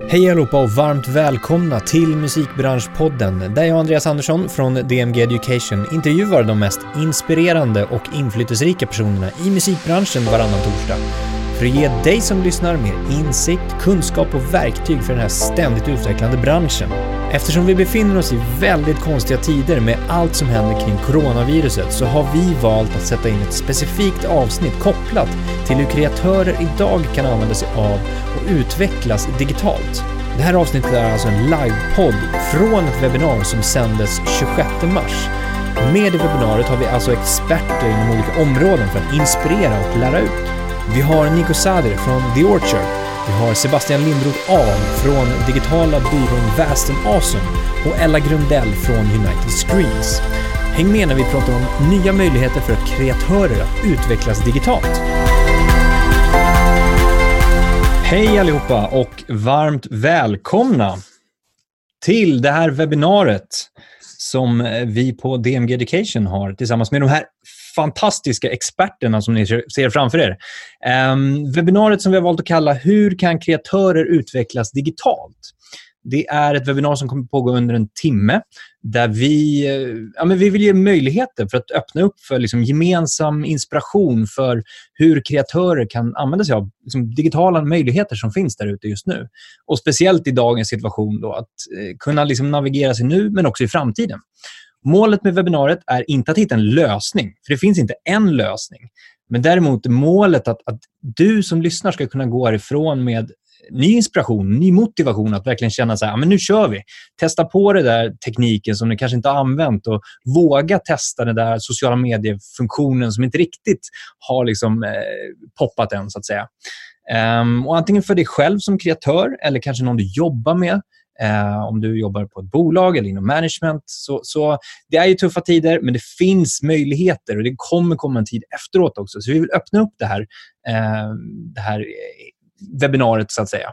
Hej allihopa och varmt välkomna till Musikbranschpodden där jag, Andreas Andersson från DMG Education, intervjuar de mest inspirerande och inflytelserika personerna i musikbranschen varannan torsdag för att ge dig som lyssnar mer insikt, kunskap och verktyg för den här ständigt utvecklande branschen. Eftersom vi befinner oss i väldigt konstiga tider med allt som händer kring coronaviruset så har vi valt att sätta in ett specifikt avsnitt kopplat till hur kreatörer idag kan använda sig av utvecklas digitalt. Det här avsnittet är alltså en livepodd från ett webbinar som sändes 26 mars. Med i webbinariet har vi alltså experter inom olika områden för att inspirera och lära ut. Vi har Nico Sader från The Orchard. Vi har Sebastian Lindroth Ahl från digitala byrån Vast Awesome och Ella Grundell från United Screens. Häng med när vi pratar om nya möjligheter för kreatörer att utvecklas digitalt. Hej allihopa och varmt välkomna till det här webbinariet som vi på DMG Education har tillsammans med de här fantastiska experterna som ni ser framför er. Um, webbinariet som vi har valt att kalla Hur kan kreatörer utvecklas digitalt? Det är ett webbinar som kommer pågå under en timme där vi, eh, ja, men vi vill ge möjligheter för att öppna upp för liksom gemensam inspiration för hur kreatörer kan använda sig av liksom digitala möjligheter som finns där ute just nu. Och Speciellt i dagens situation då, att eh, kunna liksom navigera sig nu men också i framtiden. Målet med webbinariet är inte att hitta en lösning, för det finns inte en lösning. Men däremot målet att, att du som lyssnar ska kunna gå härifrån med ny inspiration, ny motivation att verkligen känna så här, men nu kör vi. Testa på den där tekniken som ni kanske inte har använt och våga testa den där sociala mediefunktionen som inte riktigt har liksom, eh, poppat än, så att säga. Um, och antingen för dig själv som kreatör eller kanske någon du jobbar med Uh, om du jobbar på ett bolag eller inom management. Så, så Det är ju tuffa tider, men det finns möjligheter och det kommer komma en tid efteråt också. Så vi vill öppna upp det här, uh, det här webbinariet, så att säga.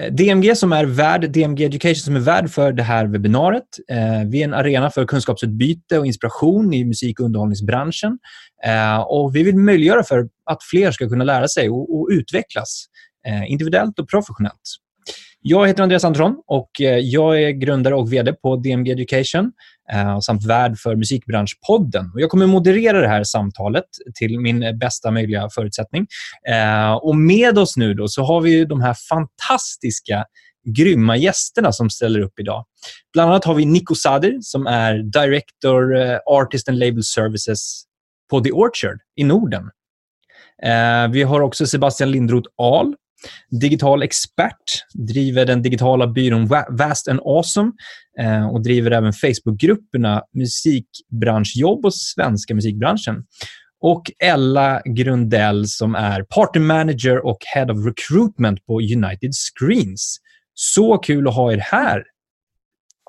Eh, DMG som är värd, DMG Education som är värd för det här webbinariet. Eh, vi är en arena för kunskapsutbyte och inspiration i musik och underhållningsbranschen. Eh, och vi vill möjliggöra för att fler ska kunna lära sig och, och utvecklas eh, individuellt och professionellt. Jag heter Andreas Andersson och eh, jag är grundare och VD på DMG Education eh, Eh, samt värd för Musikbranschpodden. Jag kommer moderera det här samtalet till min bästa möjliga förutsättning. Eh, och Med oss nu då så har vi de här fantastiska grymma gästerna som ställer upp idag. Bland annat har vi Nico Sader som är Director eh, Artist and Label Services på The Orchard i Norden. Eh, vi har också Sebastian Lindroth Ahl digital expert, driver den digitala byrån Vast and Awesome eh, och driver även Facebookgrupperna Musikbranschjobb och Svenska musikbranschen. Och Ella Grundell som är Party Manager och Head of Recruitment på United Screens. Så kul att ha er här!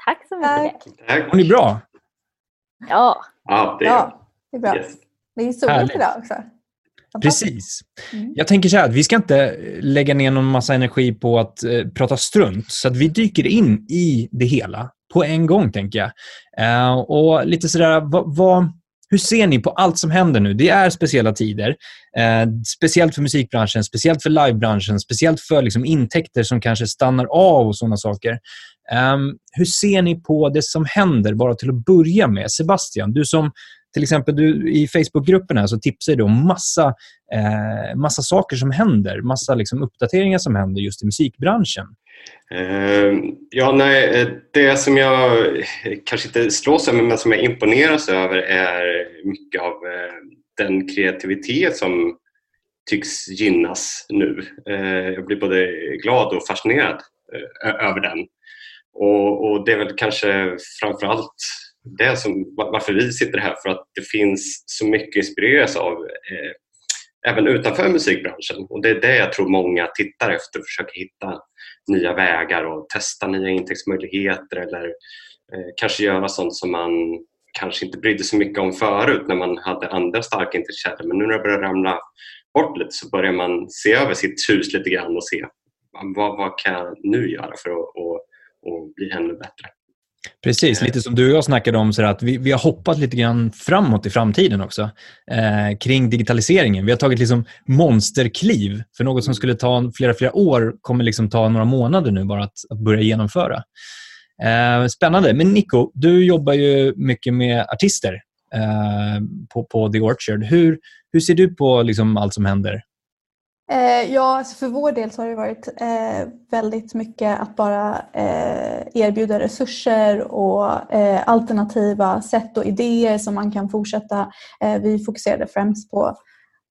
Tack så mycket! Tack. Mår ni bra? Ja. Ja, det är, ja, det är bra. Yes. Det är soligt idag också. Precis. Mm. Jag tänker så här att vi ska inte lägga ner någon massa energi på att eh, prata strunt, så att vi dyker in i det hela på en gång, tänker jag. Eh, och lite sådär, vad, vad, hur ser ni på allt som händer nu? Det är speciella tider. Eh, speciellt för musikbranschen, speciellt för livebranschen, speciellt för liksom, intäkter som kanske stannar av och sådana saker. Um, hur ser ni på det som händer, bara till att börja med? Sebastian, du som till exempel du, i Facebookgruppen så tipsar du om massa, eh, massa saker som händer, massa liksom, uppdateringar som händer just i musikbranschen. Uh, ja, nej, eh, det som jag eh, kanske inte slås över men som jag imponeras över är mycket av uh, den kreativitet som tycks gynnas nu. Uh, jag blir både glad och fascinerad över den. Och, och, det är väl kanske framförallt det som, alltså varför vi sitter här, för att det finns så mycket inspireras av eh, även utanför musikbranschen. Och det är det jag tror många tittar efter, försöker hitta nya vägar och testa nya intäktsmöjligheter eller eh, kanske göra sånt som man kanske inte brydde sig mycket om förut när man hade andra starka intäktskällor. Men nu när det börjar ramla bort lite så börjar man se över sitt hus lite grann och se vad, vad kan jag nu göra för att och, och bli ännu bättre. Precis, lite som du och jag snackade om, så att vi, vi har hoppat lite grann framåt i framtiden också eh, kring digitaliseringen. Vi har tagit liksom monsterkliv, för något som skulle ta flera, flera år kommer liksom ta några månader nu bara att, att börja genomföra. Eh, spännande. Men Nico, du jobbar ju mycket med artister eh, på, på The Orchard. Hur, hur ser du på liksom allt som händer? Eh, ja, alltså för vår del så har det varit eh, väldigt mycket att bara eh, erbjuda resurser och eh, alternativa sätt och idéer som man kan fortsätta. Eh, vi fokuserade främst på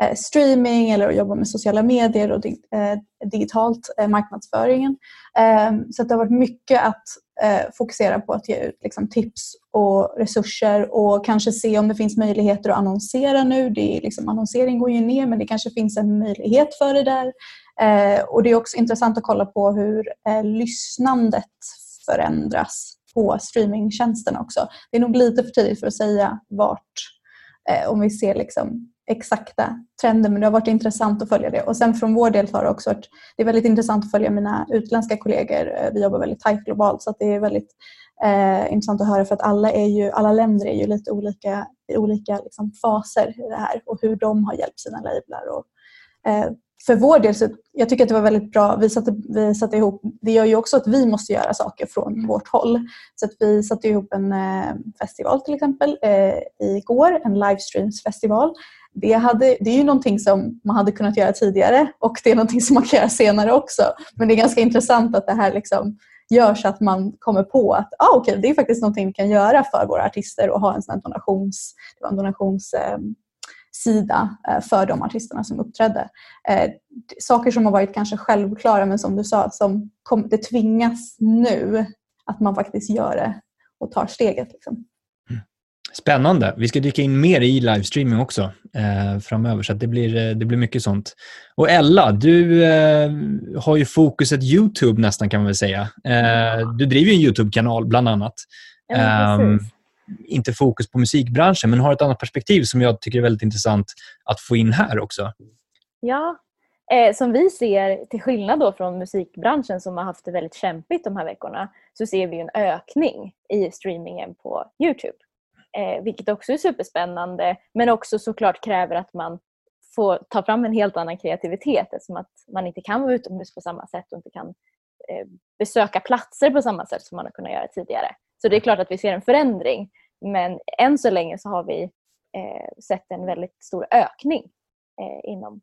eh, streaming eller att jobba med sociala medier och dig eh, digitalt eh, marknadsföringen. Eh, så det har varit mycket att Eh, fokusera på att ge ut liksom, tips och resurser och kanske se om det finns möjligheter att annonsera nu. Det är, liksom, annonsering går ju ner men det kanske finns en möjlighet för det där. Eh, och Det är också intressant att kolla på hur eh, lyssnandet förändras på streamingtjänsten. också. Det är nog lite för tidigt för att säga vart, eh, om vi ser liksom exakta trender men det har varit intressant att följa det. Och sen från vår del har det också varit det är väldigt intressant att följa mina utländska kollegor. Eh, vi jobbar väldigt tajt globalt så det är väldigt eh, intressant att höra för att alla, är ju, alla länder är ju lite olika i olika liksom, faser i det här och hur de har hjälpt sina lablar. Och, eh, för vår del, så jag tycker att det var väldigt bra. Vi satte, vi satte ihop, det gör ju också att vi måste göra saker från vårt håll. Så att vi satte ihop en eh, festival till exempel eh, igår, en livestreamsfestival det, hade, det är ju någonting som man hade kunnat göra tidigare och det är någonting som man kan göra senare också. Men det är ganska intressant att det här liksom gör så att man kommer på att ah, okay, det är faktiskt någonting vi kan göra för våra artister och ha en sån donations, det var en donationssida eh, eh, för de artisterna som uppträdde. Eh, saker som har varit kanske självklara men som du sa, som kom, det tvingas nu att man faktiskt gör det och tar steget. Liksom. Spännande. Vi ska dyka in mer i livestreaming också eh, framöver, så det, blir, eh, det blir mycket sånt. Och Ella, du eh, har ju fokuset Youtube nästan kan man väl säga. Eh, du driver en Youtube-kanal bland annat. Ja, ehm, inte fokus på musikbranschen, men har ett annat perspektiv som jag tycker är väldigt intressant att få in här också. Ja, eh, som vi ser, till skillnad då från musikbranschen som har haft det väldigt kämpigt de här veckorna, så ser vi en ökning i streamingen på Youtube. Eh, vilket också är superspännande men också såklart kräver att man får ta fram en helt annan kreativitet eftersom att man inte kan vara utomhus på samma sätt och inte kan eh, besöka platser på samma sätt som man har kunnat göra tidigare. Så det är klart att vi ser en förändring men än så länge så har vi eh, sett en väldigt stor ökning eh, inom,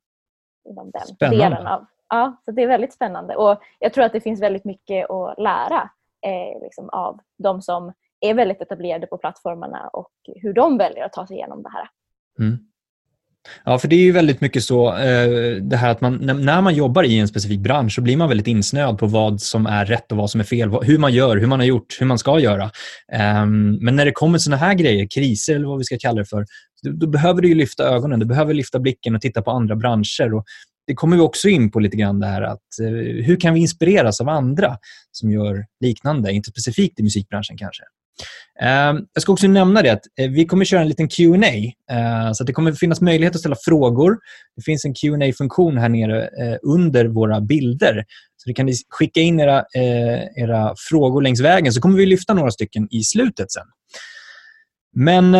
inom den spännande. delen av Ja, så det är väldigt spännande och jag tror att det finns väldigt mycket att lära eh, liksom av de som är väldigt etablerade på plattformarna och hur de väljer att ta sig igenom det här. Mm. Ja, för det är ju väldigt mycket så eh, det här att man, när man jobbar i en specifik bransch så blir man väldigt insnöad på vad som är rätt och vad som är fel. Hur man gör, hur man har gjort, hur man ska göra. Ehm, men när det kommer såna här grejer, kriser eller vad vi ska kalla det för, då behöver du lyfta ögonen, du behöver lyfta blicken och titta på andra branscher. Och det kommer vi också in på lite grann det här att eh, hur kan vi inspireras av andra som gör liknande, inte specifikt i musikbranschen kanske. Ehm, jag ska också nämna det att eh, vi kommer köra en liten Q&A eh, så det kommer finnas möjlighet att ställa frågor. Det finns en qa funktion här nere eh, under våra bilder. Så det kan ni skicka in era, era frågor längs vägen så kommer vi lyfta några stycken i slutet sen. Men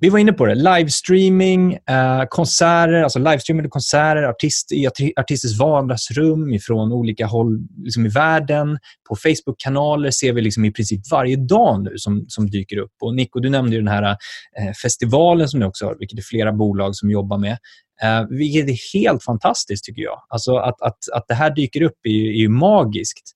vi var inne på det. Livestreaming, eh, konserter, alltså livestreamade konserter, artist, i artisters vardagsrum från olika håll liksom i världen. På Facebook-kanaler ser vi liksom i princip varje dag nu som, som dyker upp. Och Nico, du nämnde den här eh, festivalen som ni också har, vilket är flera bolag som jobbar med. Eh, vilket är helt fantastiskt, tycker jag. Alltså att, att, att det här dyker upp är, är ju magiskt.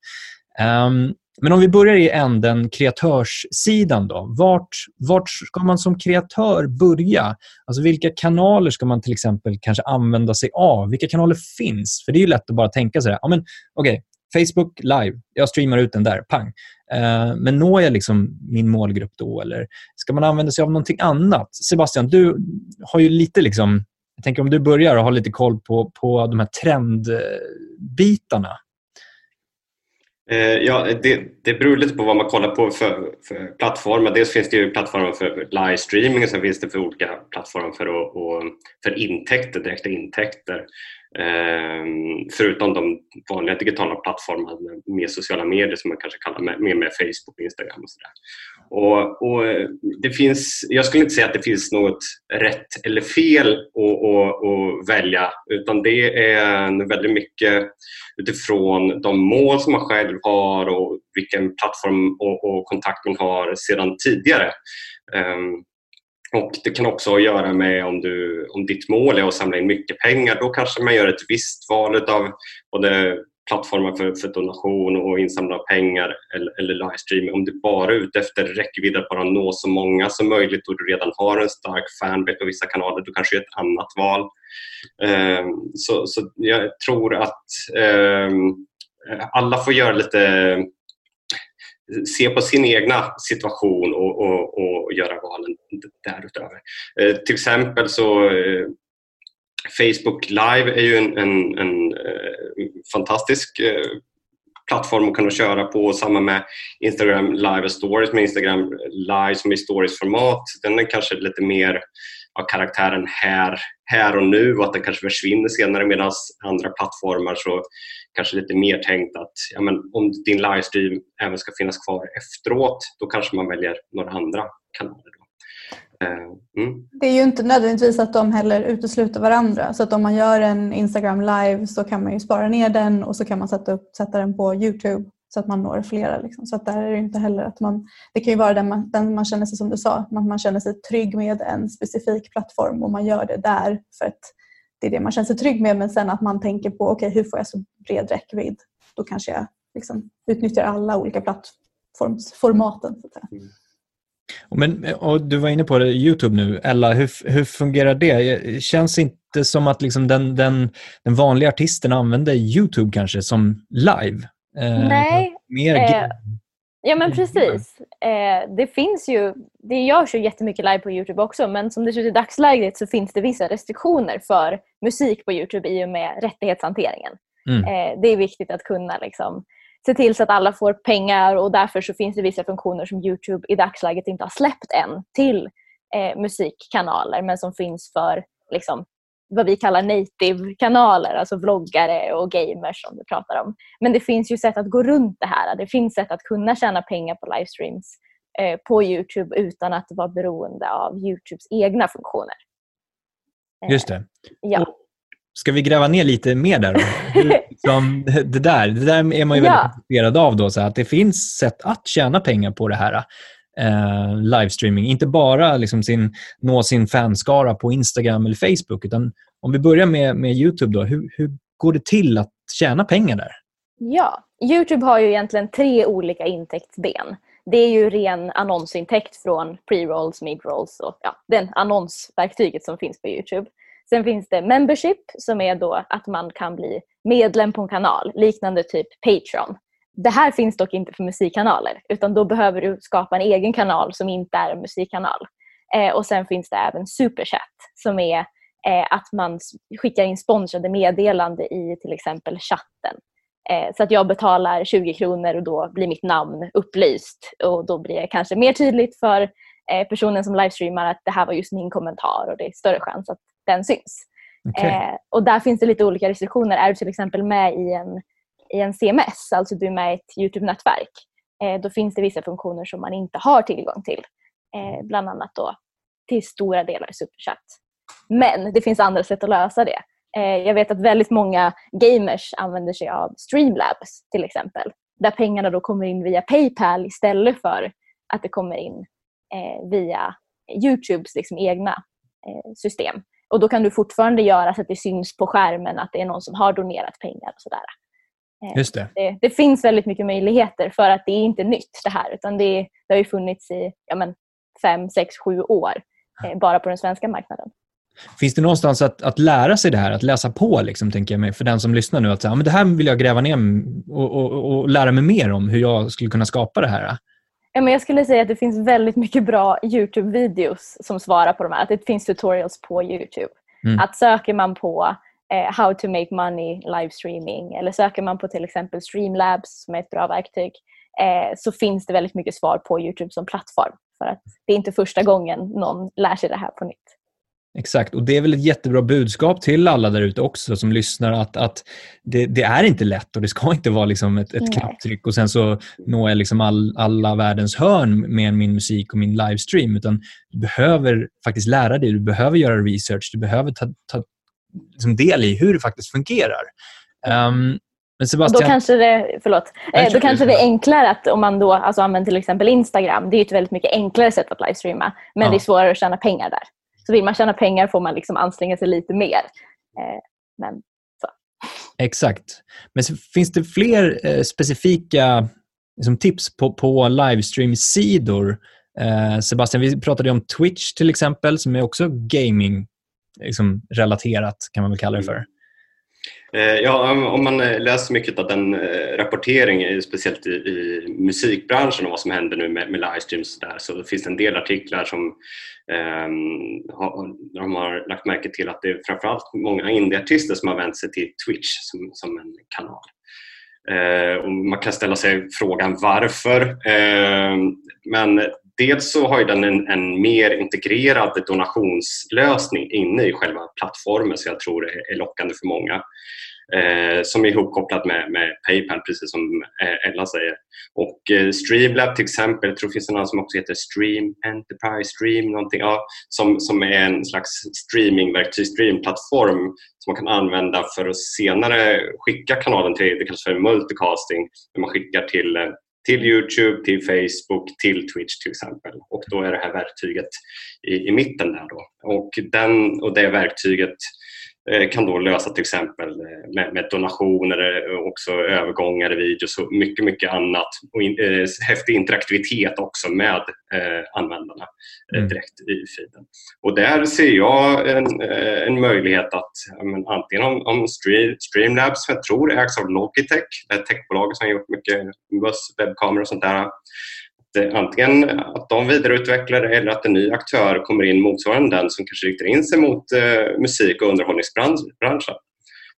Um, men om vi börjar i änden kreatörssidan. Då. Vart, vart ska man som kreatör börja? Alltså vilka kanaler ska man till exempel kanske använda sig av? Vilka kanaler finns? För det är ju lätt att bara tänka så här. Ja, men, okay, Facebook live, jag streamar ut den där, pang. Eh, men når jag liksom min målgrupp då? Eller ska man använda sig av någonting annat? Sebastian, du har ju lite liksom... Jag tänker om du börjar och har lite koll på, på de här trendbitarna. Eh, ja, det, det beror lite på vad man kollar på för, för plattformar. Dels finns det ju plattformar för livestreaming och sen finns det för olika plattformar för, och, för intäkter, direkta intäkter. Ehm, förutom de vanliga digitala plattformarna med sociala medier som man kanske kallar mer med, med Facebook, Instagram och sådär. Och, och, eh, det finns, jag skulle inte säga att det finns något rätt eller fel att, att, att välja utan det är väldigt mycket utifrån de mål som man själv har och vilken plattform och, och kontakt man har sedan tidigare. Um, och Det kan också ha att göra med om, du, om ditt mål är att samla in mycket pengar. Då kanske man gör ett visst val av både plattformar för, för donation och insamla pengar eller, eller livestreaming. Om du bara är ute efter räckvidd att bara nå så många som möjligt och du redan har en stark fanbase på vissa kanaler, du kanske gör ett annat val. Um, så, så jag tror att um, alla får göra lite se på sin egna situation och, och, och göra valen därutöver. Eh, till exempel så eh, Facebook Live är ju en, en, en eh, fantastisk eh, plattform att kunna köra på. Samma med Instagram Live Stories med Instagram Live som är Stories-format. Den är kanske lite mer av karaktären här, här och nu och att den kanske försvinner senare medan andra plattformar så kanske lite mer tänkt att ja, men om din livestream även ska finnas kvar efteråt då kanske man väljer några andra kanaler. Eh, mm. Det är ju inte nödvändigtvis att de heller utesluter varandra. Så att om man gör en Instagram live så kan man ju spara ner den och så kan man sätta, upp, sätta den på Youtube så att man når flera. Liksom. Så att där är det inte heller att man... Det kan ju vara den man, den man känner sig, som du sa, att man känner sig trygg med en specifik plattform och man gör det där för att det är det man känner sig trygg med. Men sen att man tänker på, okej okay, hur får jag så bred räckvidd? Då kanske jag liksom utnyttjar alla olika plattformsformaten. Så att säga. Mm. Men, och du var inne på det, Youtube nu. Ella, hur, hur fungerar det? Känns inte som att liksom den, den, den vanliga artisten använder Youtube kanske som live. Eh, Nej. Mer eh, ja, men precis. Eh, det finns ju, det görs ju jättemycket live på Youtube också men som det ser ut i dagsläget så finns det vissa restriktioner för musik på Youtube i och med rättighetshanteringen. Mm. Eh, det är viktigt att kunna liksom, se till så att alla får pengar och därför så finns det vissa funktioner som Youtube i dagsläget inte har släppt än till eh, musikkanaler men som finns för liksom, vad vi kallar native-kanaler, alltså vloggare och gamers som du pratar om. Men det finns ju sätt att gå runt det här. Det finns sätt att kunna tjäna pengar på livestreams eh, på Youtube utan att vara beroende av Youtubes egna funktioner. Eh, Just det. Ja. Och ska vi gräva ner lite mer där? liksom, det, där det där är man ju väldigt intresserad av. Då, så att det finns sätt att tjäna pengar på det här eh, livestreaming. Inte bara liksom sin, nå sin fanskara på Instagram eller Facebook. utan Om vi börjar med, med Youtube, då, hur, hur går det till att tjäna pengar där? Ja, Youtube har ju egentligen tre olika intäktsben. Det är ju ren annonsintäkt från pre-rolls, mid-rolls och ja, den annonsverktyget som finns på Youtube. Sen finns det membership som är då att man kan bli medlem på en kanal, liknande typ Patreon. Det här finns dock inte för musikkanaler utan då behöver du skapa en egen kanal som inte är en musikkanal. Eh, och sen finns det även Superchat som är eh, att man skickar in sponsrade meddelande i till exempel chatten. Eh, så att jag betalar 20 kronor och då blir mitt namn upplyst och då blir det kanske mer tydligt för eh, personen som livestreamar att det här var just min kommentar och det är större chans att den syns. Okay. Eh, och där finns det lite olika restriktioner. Är du till exempel med i en i en CMS, alltså du är med i ett Youtube-nätverk, eh, då finns det vissa funktioner som man inte har tillgång till. Eh, bland annat då till stora delar Superchat. Men det finns andra sätt att lösa det. Eh, jag vet att väldigt många gamers använder sig av Streamlabs till exempel. Där pengarna då kommer in via Paypal istället för att det kommer in eh, via Youtubes liksom egna eh, system. Och då kan du fortfarande göra så att det syns på skärmen att det är någon som har donerat pengar och sådär. Eh, Just det. det. Det, finns väldigt mycket möjligheter för att det är inte nytt det här utan det, det har ju funnits i ja, men, fem, sex, sju år eh, bara på den svenska marknaden. Finns det någonstans att, att lära sig det här, att läsa på liksom, tänker jag mig, för den som lyssnar nu? Att säga, men det här vill jag gräva ner och, och, och, lära mig mer om hur jag skulle kunna skapa det här. Ja, men jag skulle säga att det finns väldigt mycket bra Youtube-videos som svarar på de här. Att det finns tutorials på Youtube. Mm. Att söker man på eh, How to make money livestreaming eller söker man på till exempel Streamlabs som är ett bra verktyg eh, så finns det väldigt mycket svar på Youtube som plattform. För att det är inte första gången någon lär sig det här på nytt. Exakt, och det är väl ett jättebra budskap till alla där ute också som lyssnar att, att det, det, är inte lätt och det ska inte vara liksom ett, ett knapptryck och sen så når jag liksom all, alla världens hörn med min musik och min livestream. Utan du behöver faktiskt lära dig, du behöver göra research, du behöver ta, ta liksom del i hur det faktiskt fungerar. Um, men Sebastian... Då kanske det, förlåt, eh, då kanske det är enklare att om man då alltså använder till exempel Instagram. Det är ett väldigt mycket enklare sätt att livestreama. Men ja. det är svårare att tjäna pengar där. Så vill man tjäna pengar får man liksom anstränga sig lite mer. Eh, men, så. Exakt. Men finns det fler eh, specifika liksom, tips på, på livestream-sidor? Eh, Sebastian, vi pratade om Twitch till exempel som är också gaming liksom, kan man väl kalla det för. Eh, ja, om man eh, läser mycket av den eh, rapporteringen, speciellt i, i musikbranschen och vad som händer nu med, med livestreams där, så finns det en del artiklar som eh, har, de har lagt märke till att det är framförallt många indieartister som har vänt sig till Twitch som, som en kanal. Eh, och man kan ställa sig frågan varför. Eh, men dels så har den en, en, mer integrerad donationslösning inne i själva plattformen så jag tror det är lockande för många eh, som är ihopkopplat med, med Paypal, precis som eh, Ella säger. Och eh, Streamlab till exempel, jag tror det finns en annan som också heter Stream Enterprise Stream, någonting, ja, som, som är en slags streamingverktyg, streamplattform som man kan använda för att senare skicka kanalen till, det kallas för multicasting, när man skickar till eh, till Youtube, till Facebook, till Twitch till exempel. Och då är det här verktyget i, i mitten där då. Och, den, och det verktyget Eh, kan då lösa till exempel eh, med, med donationer, eh, också övergångar i videos och mycket, mycket annat. Och in, eh, häftig interaktivitet också med eh, användarna mm. direkt i feeden. Och där ser jag en, en möjlighet att men, antingen om, om Stream, Streamlabs, som jag tror ägs av Logitech, det techbolaget som har gjort mycket webbkameror och sånt där, Eh, antingen att de vidareutvecklar det eller att en ny aktör kommer in motsvarande den som kanske riktar in sig mot eh, musik och underhållningsbranschen.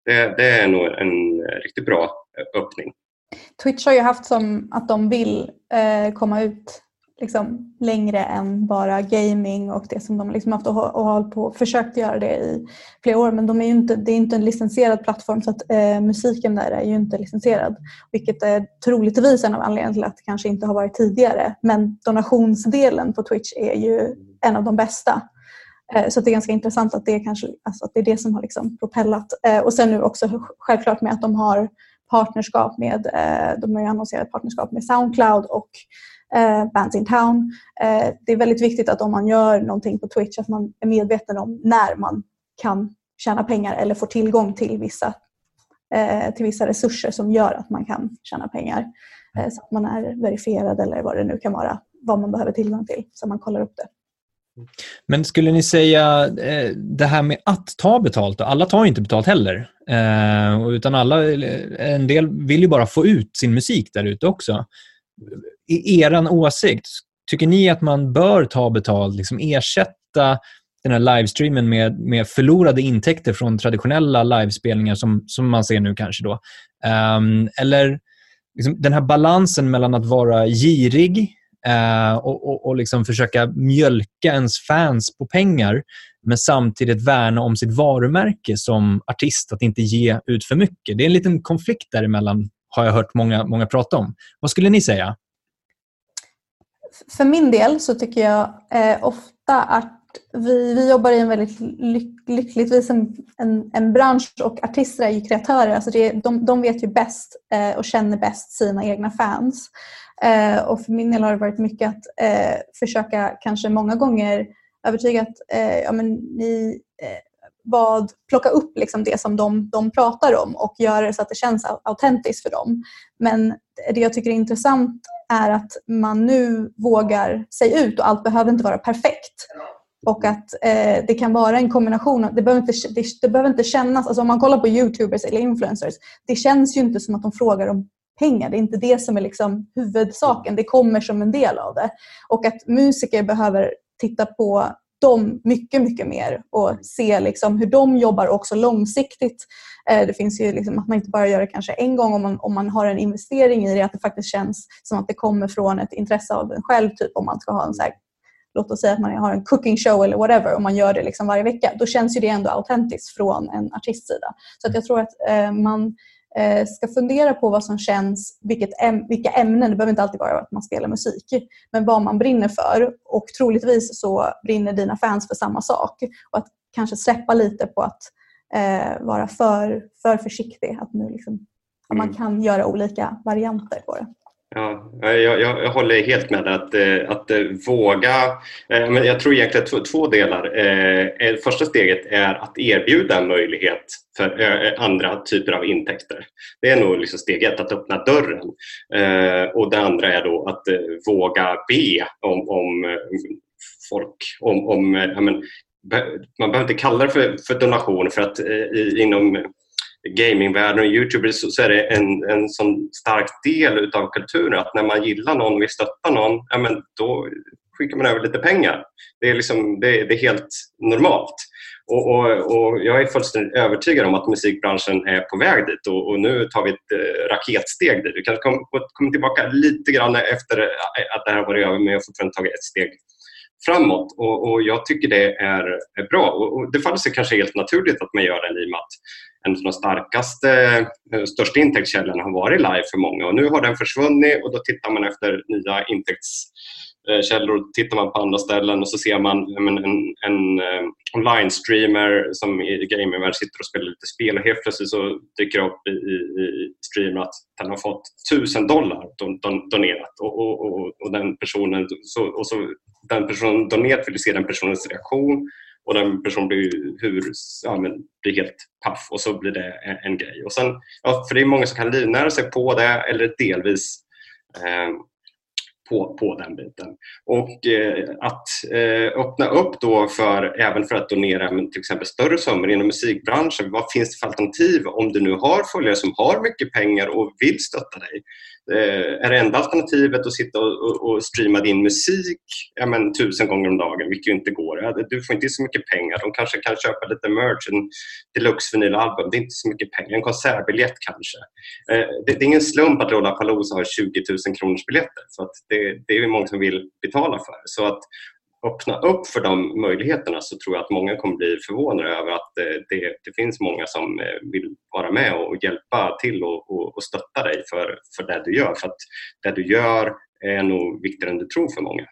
Det, det, är nog en riktigt bra eh, öppning. Twitch har ju haft som att de vill komma ut liksom, längre än bara gaming och det som de liksom haft och, och hållit på försökt göra det i flera år. Men de är inte, det är inte en licensierad plattform så att eh, musiken där är ju inte licensierad. Vilket är troligtvis en av anledningarna till att det kanske inte har varit tidigare. Men donationsdelen på Twitch är ju en av de bästa. Eh, så det är ganska intressant att det, är kanske, alltså att det är det som har liksom propellat. Eh, och sen nu också självklart med att de har partnerskap med, eh, de har ju annonserat partnerskap med Soundcloud och eh, Bands in Town. Eh, det är väldigt viktigt att om man gör någonting på Twitch att man är medveten om när man kan tjäna pengar eller få tillgång till vissa, eh, till vissa resurser som gör att man kan tjäna pengar. Eh, så att man är verifierad eller vad det nu kan vara, vad man behöver tillgång till, så man kollar upp det. Men skulle ni säga eh, det här med att ta betalt, alla tar inte betalt heller. Eh, utan alla, en del vill ju bara få ut sin musik där ute också i er åsikt, tycker ni att man bör ta betalt, liksom ersätta den här livestreamen med, med förlorade intäkter från traditionella livespelningar som, som man ser nu kanske då? Um, eller liksom den här balansen mellan att vara girig uh, och, och, och liksom försöka mjölka ens fans på pengar men samtidigt värna om sitt varumärke som artist, att inte ge ut för mycket. Det är en liten konflikt däremellan, har jag hört många, många prata om. Vad skulle ni säga? För min del så tycker jag eh, ofta att vi, vi jobbar i en väldigt lyck, lyckligtvis en, en, en, bransch och artister är ju kreatörer. Alltså det, de, de vet ju bäst eh, och känner bäst sina egna fans. Eh, och för min del har det varit mycket att eh, försöka kanske många gånger övertyga att eh, ja, men ni, eh, vad, plocka upp liksom det som de, de pratar om och göra det så att det känns autentiskt för dem. Men det jag tycker är intressant är att man nu vågar sig ut och allt behöver inte vara perfekt. Och att eh, det kan vara en kombination. Det behöver inte, det, det, behöver inte kännas... Alltså om man kollar på youtubers eller influencers. Det känns ju inte som att de frågar om pengar. Det är inte det som är liksom huvudsaken. Det kommer som en del av det. Och att musiker behöver titta på dem mycket, mycket mer och se liksom hur de jobbar också långsiktigt. Eh, det finns ju liksom att man inte bara gör det kanske en gång om man, om man har en investering i det, att det faktiskt känns som att det kommer från ett intresse av en själv, typ om man ska ha en så låt oss säga att man har en cooking show eller whatever och man gör det liksom varje vecka, då känns ju det ändå autentiskt från en artistsida. Så att jag tror att eh, man ska fundera på vad som känns, vilket vilka ämnen, det behöver inte alltid vara att man spelar musik, men vad man brinner för och troligtvis så brinner dina fans för samma sak. Och att kanske släppa lite på att eh, vara för, för försiktig. Att nu liksom, att man mm. kan göra olika varianter på det. Ja, jag, jag, jag, håller helt med att, eh, att, att våga. Eh, men jag tror egentligen två, två delar. Första steget är att erbjuda en möjlighet för andra typer av intäkter. Det är nog liksom steg ett, att öppna dörren. Och det andra är då att våga be om, om folk om, om men, man behöver inte kalla det för, för donation för att inom gamingvärlden och Youtubers så är det en, en sån stark del utav kulturen att när man gillar någon och vill stötta någon, ja, men då skickar man över lite pengar. Det är, liksom, det, det är helt normalt. Och, och, och, Jag är fullständigt övertygad om att musikbranschen är på väg dit och, och nu tar vi ett eh, raketsteg dit. Vi kanske kommer kom tillbaka lite grann efter att det här varit över men jag har fortfarande tagit ett steg framåt och, och jag tycker det är, är bra. Och, och det faller sig kanske helt naturligt att man gör det i och med att en av de starkaste, eh, största intäktskällorna har varit live för många och nu har den försvunnit och då tittar man efter nya intäktskällor. Tittar man på andra ställen och så ser man en, en, eh, en online-streamer som i gamingvärlden sitter och spelar lite spel och helt plötsligt så dyker det upp i, i, i streamen att den har fått tusen dollar don, don, donerat och, och, och, och, den personen så, och så den personen donerat vill se den personens reaktion och den personen blir, hur, ja, men, blir helt paff och så blir det en, en, grej. Och sen, ja, för det är många som kan livnära sig på det eller delvis eh, på, på den biten. Och eh, att eh, öppna upp då för, även för att donera till exempel större summor inom musikbranschen. Vad finns det för alternativ om du nu har följare som har mycket pengar och vill stötta dig? Eh, är det enda alternativet att sitta och, och, och streama din musik ja, men, tusen gånger om dagen, vilket ju inte går. Du får inte så mycket pengar. De kanske kan köpa lite merch, en deluxe vinylalbum. Det är inte så mycket pengar. En konsertbiljett kanske. Eh, det, det, är ingen slump att Lollapalooza har 20 000 kronors biljetter. För att det, det är många som vill betala för. Så att öppna upp för de möjligheterna så tror jag att många kommer bli förvånade över att eh, det, det finns många som eh, vill vara med och hjälpa till och, och, och stötta dig för, för det du gör. För att det du gör är nog viktigare än du tror för många.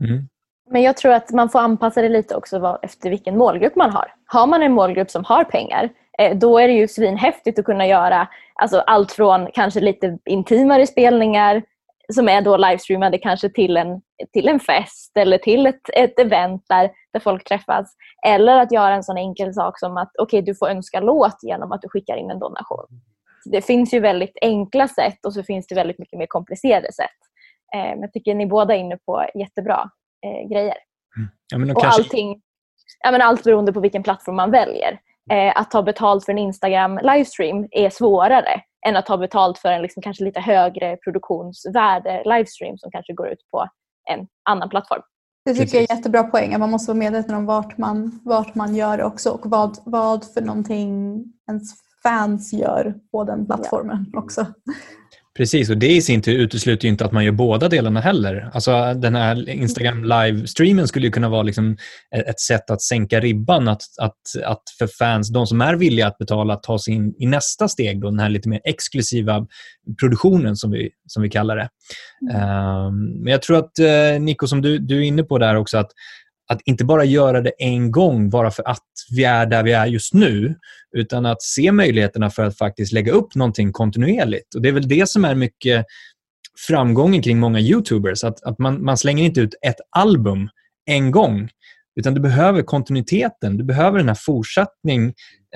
Mm. Men jag tror att man får anpassa det lite också efter vilken målgrupp man har. Har man en målgrupp som har pengar eh, då är det ju svinhäftigt att kunna göra alltså allt från kanske lite intimare spelningar som är då livestreamade kanske till en, till en fest eller till ett, ett event där, där folk träffas. Eller att göra en sån enkel sak som att okay, du får önska låt genom att du skickar in en donation. Det finns ju väldigt enkla sätt och så finns det väldigt mycket mer komplicerade sätt. Eh, men jag tycker ni båda är inne på jättebra eh, grejer. Mm. Ja, och kanske... allting, ja, men allt beroende på vilken plattform man väljer. Eh, att ta betalt för en Instagram livestream är svårare än att ta betalt för en liksom kanske lite högre produktionsvärde livestream som kanske går ut på en annan plattform. Det tycker jag är en jättebra poäng. Man måste vara medveten om vart man, vart man gör det också och vad, vad för någonting ens fans gör på den plattformen ja. också. Precis, och det i sin tur utesluter ju inte att man gör båda delarna heller. Alltså den här Instagram live-streamen skulle ju kunna vara liksom ett sätt att sänka ribban, att, att, att för fans, de som är villiga att betala, ta sig in i nästa steg, då, den här lite mer exklusiva produktionen som vi, som vi kallar det. Mm. Um, men jag tror att, uh, Nico, som du, du är inne på där också, att att inte bara göra det en gång bara för att vi är där vi är just nu, utan att se möjligheterna för att faktiskt lägga upp någonting kontinuerligt. Och Det är väl det som är mycket framgången kring många YouTubers, att, att man, man slänger inte ut ett album en gång, utan du behöver kontinuiteten, du behöver den här fortsättning,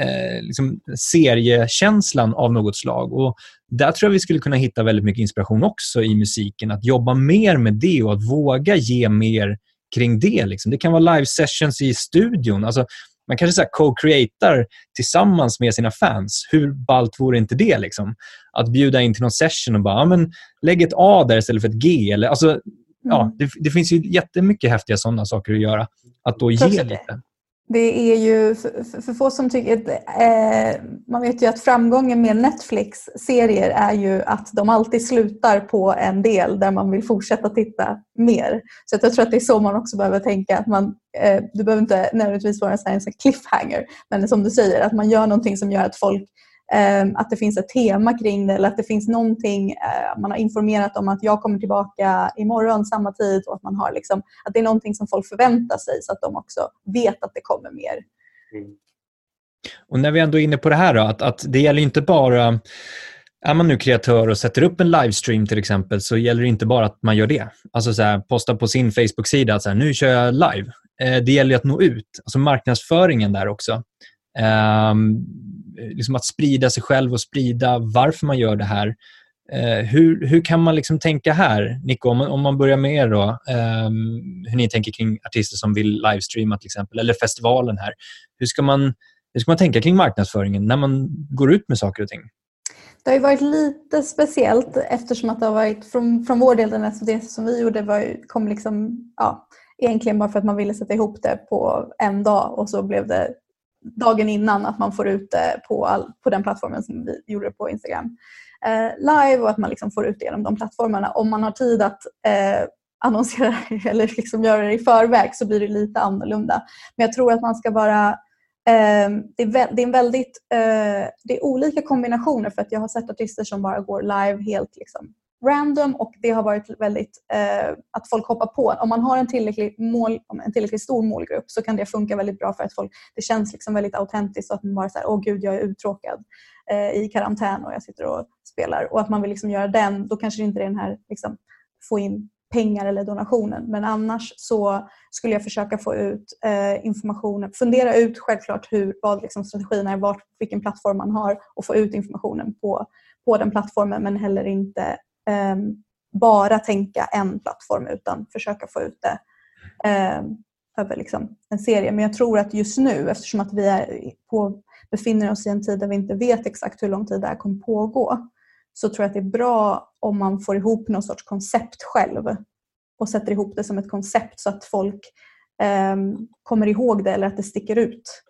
eh, liksom seriekänslan av något slag. Och Där tror jag vi skulle kunna hitta väldigt mycket inspiration också i musiken, att jobba mer med det och att våga ge mer kring det. Liksom. Det kan vara live sessions i studion. Alltså, man kanske co-creatar tillsammans med sina fans. Hur ballt vore inte det? Liksom? Att bjuda in till någon session och bara, ja, men, lägg ett A där istället för ett G. Eller, alltså, ja, mm. det, det, finns ju jättemycket häftiga sådana saker att göra. Att då ge lite det är ju för, för få som tycker eh, man vet ju att framgången med Netflix serier är ju att de alltid slutar på en del där man vill fortsätta titta mer. Så jag tror att det är så man också behöver tänka. Att man, eh, du behöver inte nödvändigtvis vara en, en cliffhanger men som du säger att man gör någonting som gör att folk att det finns ett tema kring det eller att det finns någonting, eh, man har informerat om att jag kommer tillbaka imorgon samma tid och att man har liksom, att det är någonting som folk förväntar sig så att de också vet att det kommer mer. Mm. Och när vi ändå är inne på det här då, att, att det gäller inte bara är man nu kreatör och sätter upp en livestream till exempel så gäller det inte bara att man gör det. Alltså så här, posta på sin Facebook-sida att så här, nu kör jag live. Eh, det gäller att nå ut, alltså marknadsföringen där också. Um, Eh, liksom att sprida sig själv och sprida varför man gör det här. Eh, hur, hur kan man liksom tänka här, Nico, om, om man börjar med er då, eh, hur ni tänker kring artister som vill livestreama till exempel, eller festivalen här. Hur ska man, hur ska man tänka kring marknadsföringen när man går ut med saker och ting? Det har varit lite speciellt eftersom att det har varit från, från vår del, den SVT som vi gjorde var, kom liksom, ja, egentligen bara för att man ville sätta ihop det på en dag och så blev det dagen innan att man får ut det på, all, på den plattformen som vi gjorde på Instagram eh, live och att man liksom får ut det genom de plattformarna. Om man har tid att eh, annonsera eller liksom göra det i förväg så blir det lite annorlunda. Men jag tror att man ska vara eh, det, är, det är en väldigt eh, det är olika kombinationer för att jag har sett artister som bara går live helt liksom random och det har varit väldigt eh, att folk hoppar på. Om man har en tillräckligt, mål, en tillräckligt stor målgrupp så kan det funka väldigt bra för att folk, det känns liksom väldigt autentiskt och att man bara säger åh gud jag är uttråkad eh, i karantän och jag sitter och spelar och att man vill liksom göra den, då kanske det inte är den här liksom, få in pengar eller donationen. Men annars så skulle jag försöka få ut eh, informationen, fundera ut självklart hur, vad liksom strategin är, vart, vilken plattform man har och få ut informationen på, på den plattformen men heller inte Ehm, bara tänka en plattform utan försöka få ut det eh, över liksom en serie. Men jag tror att just nu, eftersom att vi är på, befinner oss i en tid där vi inte vet exakt hur lång tid det här kommer pågå, så tror jag att det är bra om man får ihop någon sorts koncept själv och sätter ihop det som ett koncept så att folk eh, kommer ihåg det eller att det sticker ut.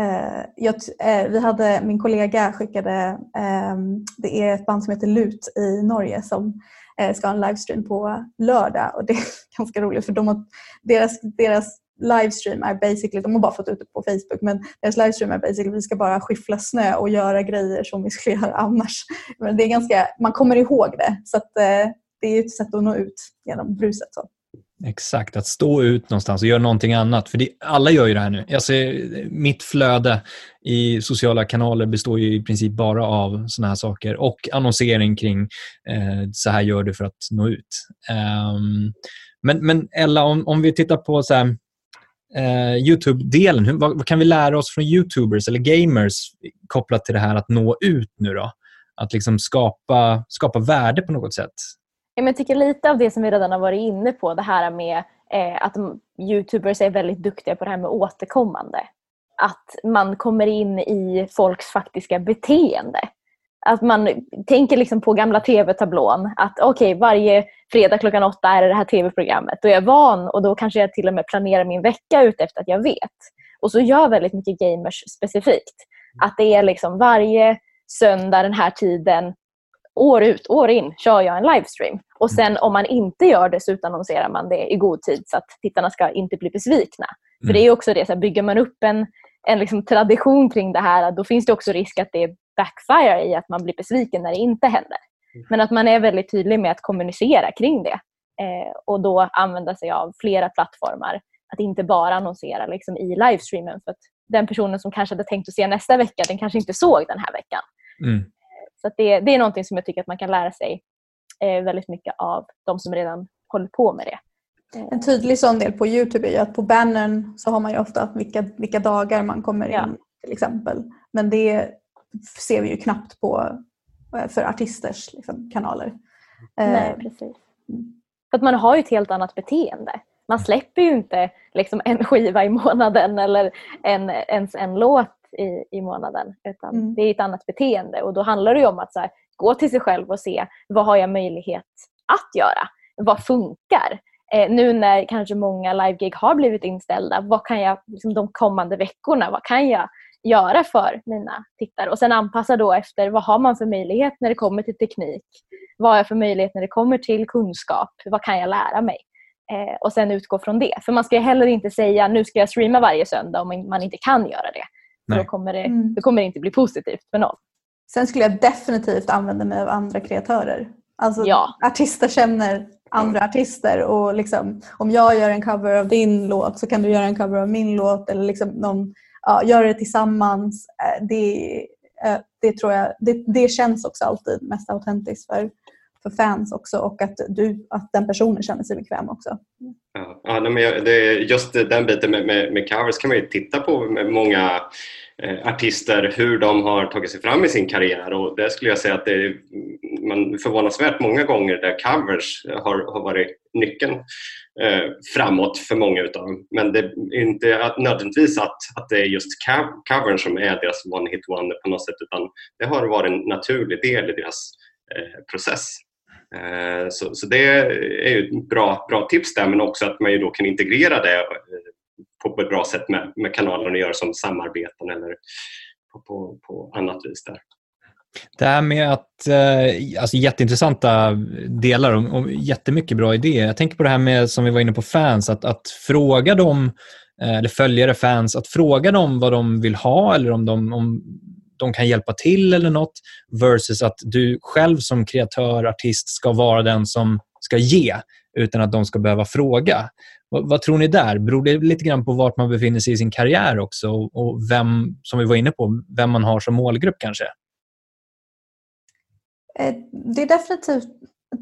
Eh, jag, eh, vi hade, min kollega skickade, ehm, det är ett band som heter Lut i Norge som eh, ska ha en livestream på lördag och det är ganska roligt för de har, deras, deras livestream är basically, de har bara fått ut det på Facebook, men deras livestream är basically vi ska bara skiffla snö och göra grejer som vi skulle göra annars. Men det är ganska, man kommer ihåg det så att, eh, det är ett sätt att nå ut genom bruset. Så. Exakt, att stå ut någonstans och göra någonting annat. För det, alla gör ju det här nu. Alltså, mitt flöde i sociala kanaler består ju i princip bara av såna här saker och annonsering kring eh, så här gör du för att nå ut. Um, men, men Ella, om, om vi tittar på så här, eh, Youtube-delen, vad, vad, kan vi lära oss från Youtubers eller gamers kopplat till det här att nå ut nu då? Att liksom skapa, skapa värde på något sätt. Jag tycker lite av det som vi redan har varit inne på, det här med eh, att Youtubers är väldigt duktiga på det här med återkommande. Att man kommer in i folks faktiska beteende. Att man tänker liksom på gamla tv-tablån. Att okej, okay, varje fredag klockan åtta är det det här tv-programmet. Då är jag van och då kanske jag till och med planerar min vecka ut efter att jag vet. Och så gör väldigt mycket gamers specifikt. Att det är liksom varje söndag den här tiden år ut, år in kör jag en livestream. Och sen om man inte gör det så utannonserar man det i god tid så att tittarna ska inte bli besvikna. Mm. För det är också det, så här, bygger man upp en, en liksom tradition kring det här då finns det också risk att det backfire i att man blir besviken när det inte händer. Mm. Men att man är väldigt tydlig med att kommunicera kring det eh, och då använda sig av flera plattformar. Att inte bara annonsera liksom, i livestreamen för att den personen som kanske hade tänkt att se nästa vecka den kanske inte såg den här veckan. Mm. Så det, det är någonting som jag tycker att man kan lära sig väldigt mycket av de som redan håller på med det. En tydlig sån del på Youtube är att på bannern så har man ju ofta vilka, vilka dagar man kommer in ja. till exempel. Men det ser vi ju knappt på eh, för artisters liksom, kanaler. Nej, eh, precis. För att man har ju ett helt annat beteende. Man släpper ju inte liksom, en skiva i månaden eller en, ens en låt i, i månaden. Utan mm. Det är ett annat beteende och då handlar det om att så här, gå till sig själv och se vad har jag möjlighet att göra? Vad funkar? eh, nu när kanske många live-gig har blivit inställda, vad kan jag liksom, de kommande veckorna, vad kan jag göra för mina tittare? Och sen anpassa då efter vad har man för möjlighet när det kommer till teknik? Vad har jag för möjlighet när det kommer till kunskap? Vad kan jag lära mig? Eh, och sen utgå från det. För man ska heller inte säga nu ska jag streama varje söndag om man inte kan göra det. För då kommer det, mm. då kommer det inte bli positivt för någon. Sen skulle jag definitivt använda mig av andra kreatörer. Alltså ja. artister känner andra artister och liksom, om jag gör en cover av din låt så kan du göra en cover av min låt eller liksom någon, ja, göra det tillsammans. Eh, det, eh, det tror jag, det, det känns också alltid mest autentiskt för, för fans också och att, du, att den personen känner sig bekväm också. Ja, ja men det, just den biten med, med, med covers kan man ju titta på med många Eh, artister hur de har tagit sig fram i sin karriär och där skulle jag säga att det är man förvånansvärt många gånger där covers har, har varit nyckeln eh, framåt för många utav dem. Men det är inte att, nödvändigtvis att, att det är just covern som är deras one hit wonder på något sätt utan det har varit en naturlig del i deras eh, process. Eh, så, så det är ju ett bra, bra tips där men också att man ju då kan integrera det eh, på ett bra sätt med, med kanalen och göra som samarbeten eller på, på, på annat vis där. Det här med att, eh, alltså jätteintressanta delar och, och jättemycket bra idéer. Jag tänker på det här med, som vi var inne på, fans, att, att fråga dem, eh, eller följare, fans, att fråga dem vad de vill ha eller om de, om de kan hjälpa till eller något versus att du själv som kreatör, artist ska vara den som ska ge utan att de ska behöva fråga. Vad, vad, tror ni där? Beror det lite grann på vart man befinner sig i sin karriär också och vem, som vi var inne på, vem man har som målgrupp kanske? Eh, det är definitivt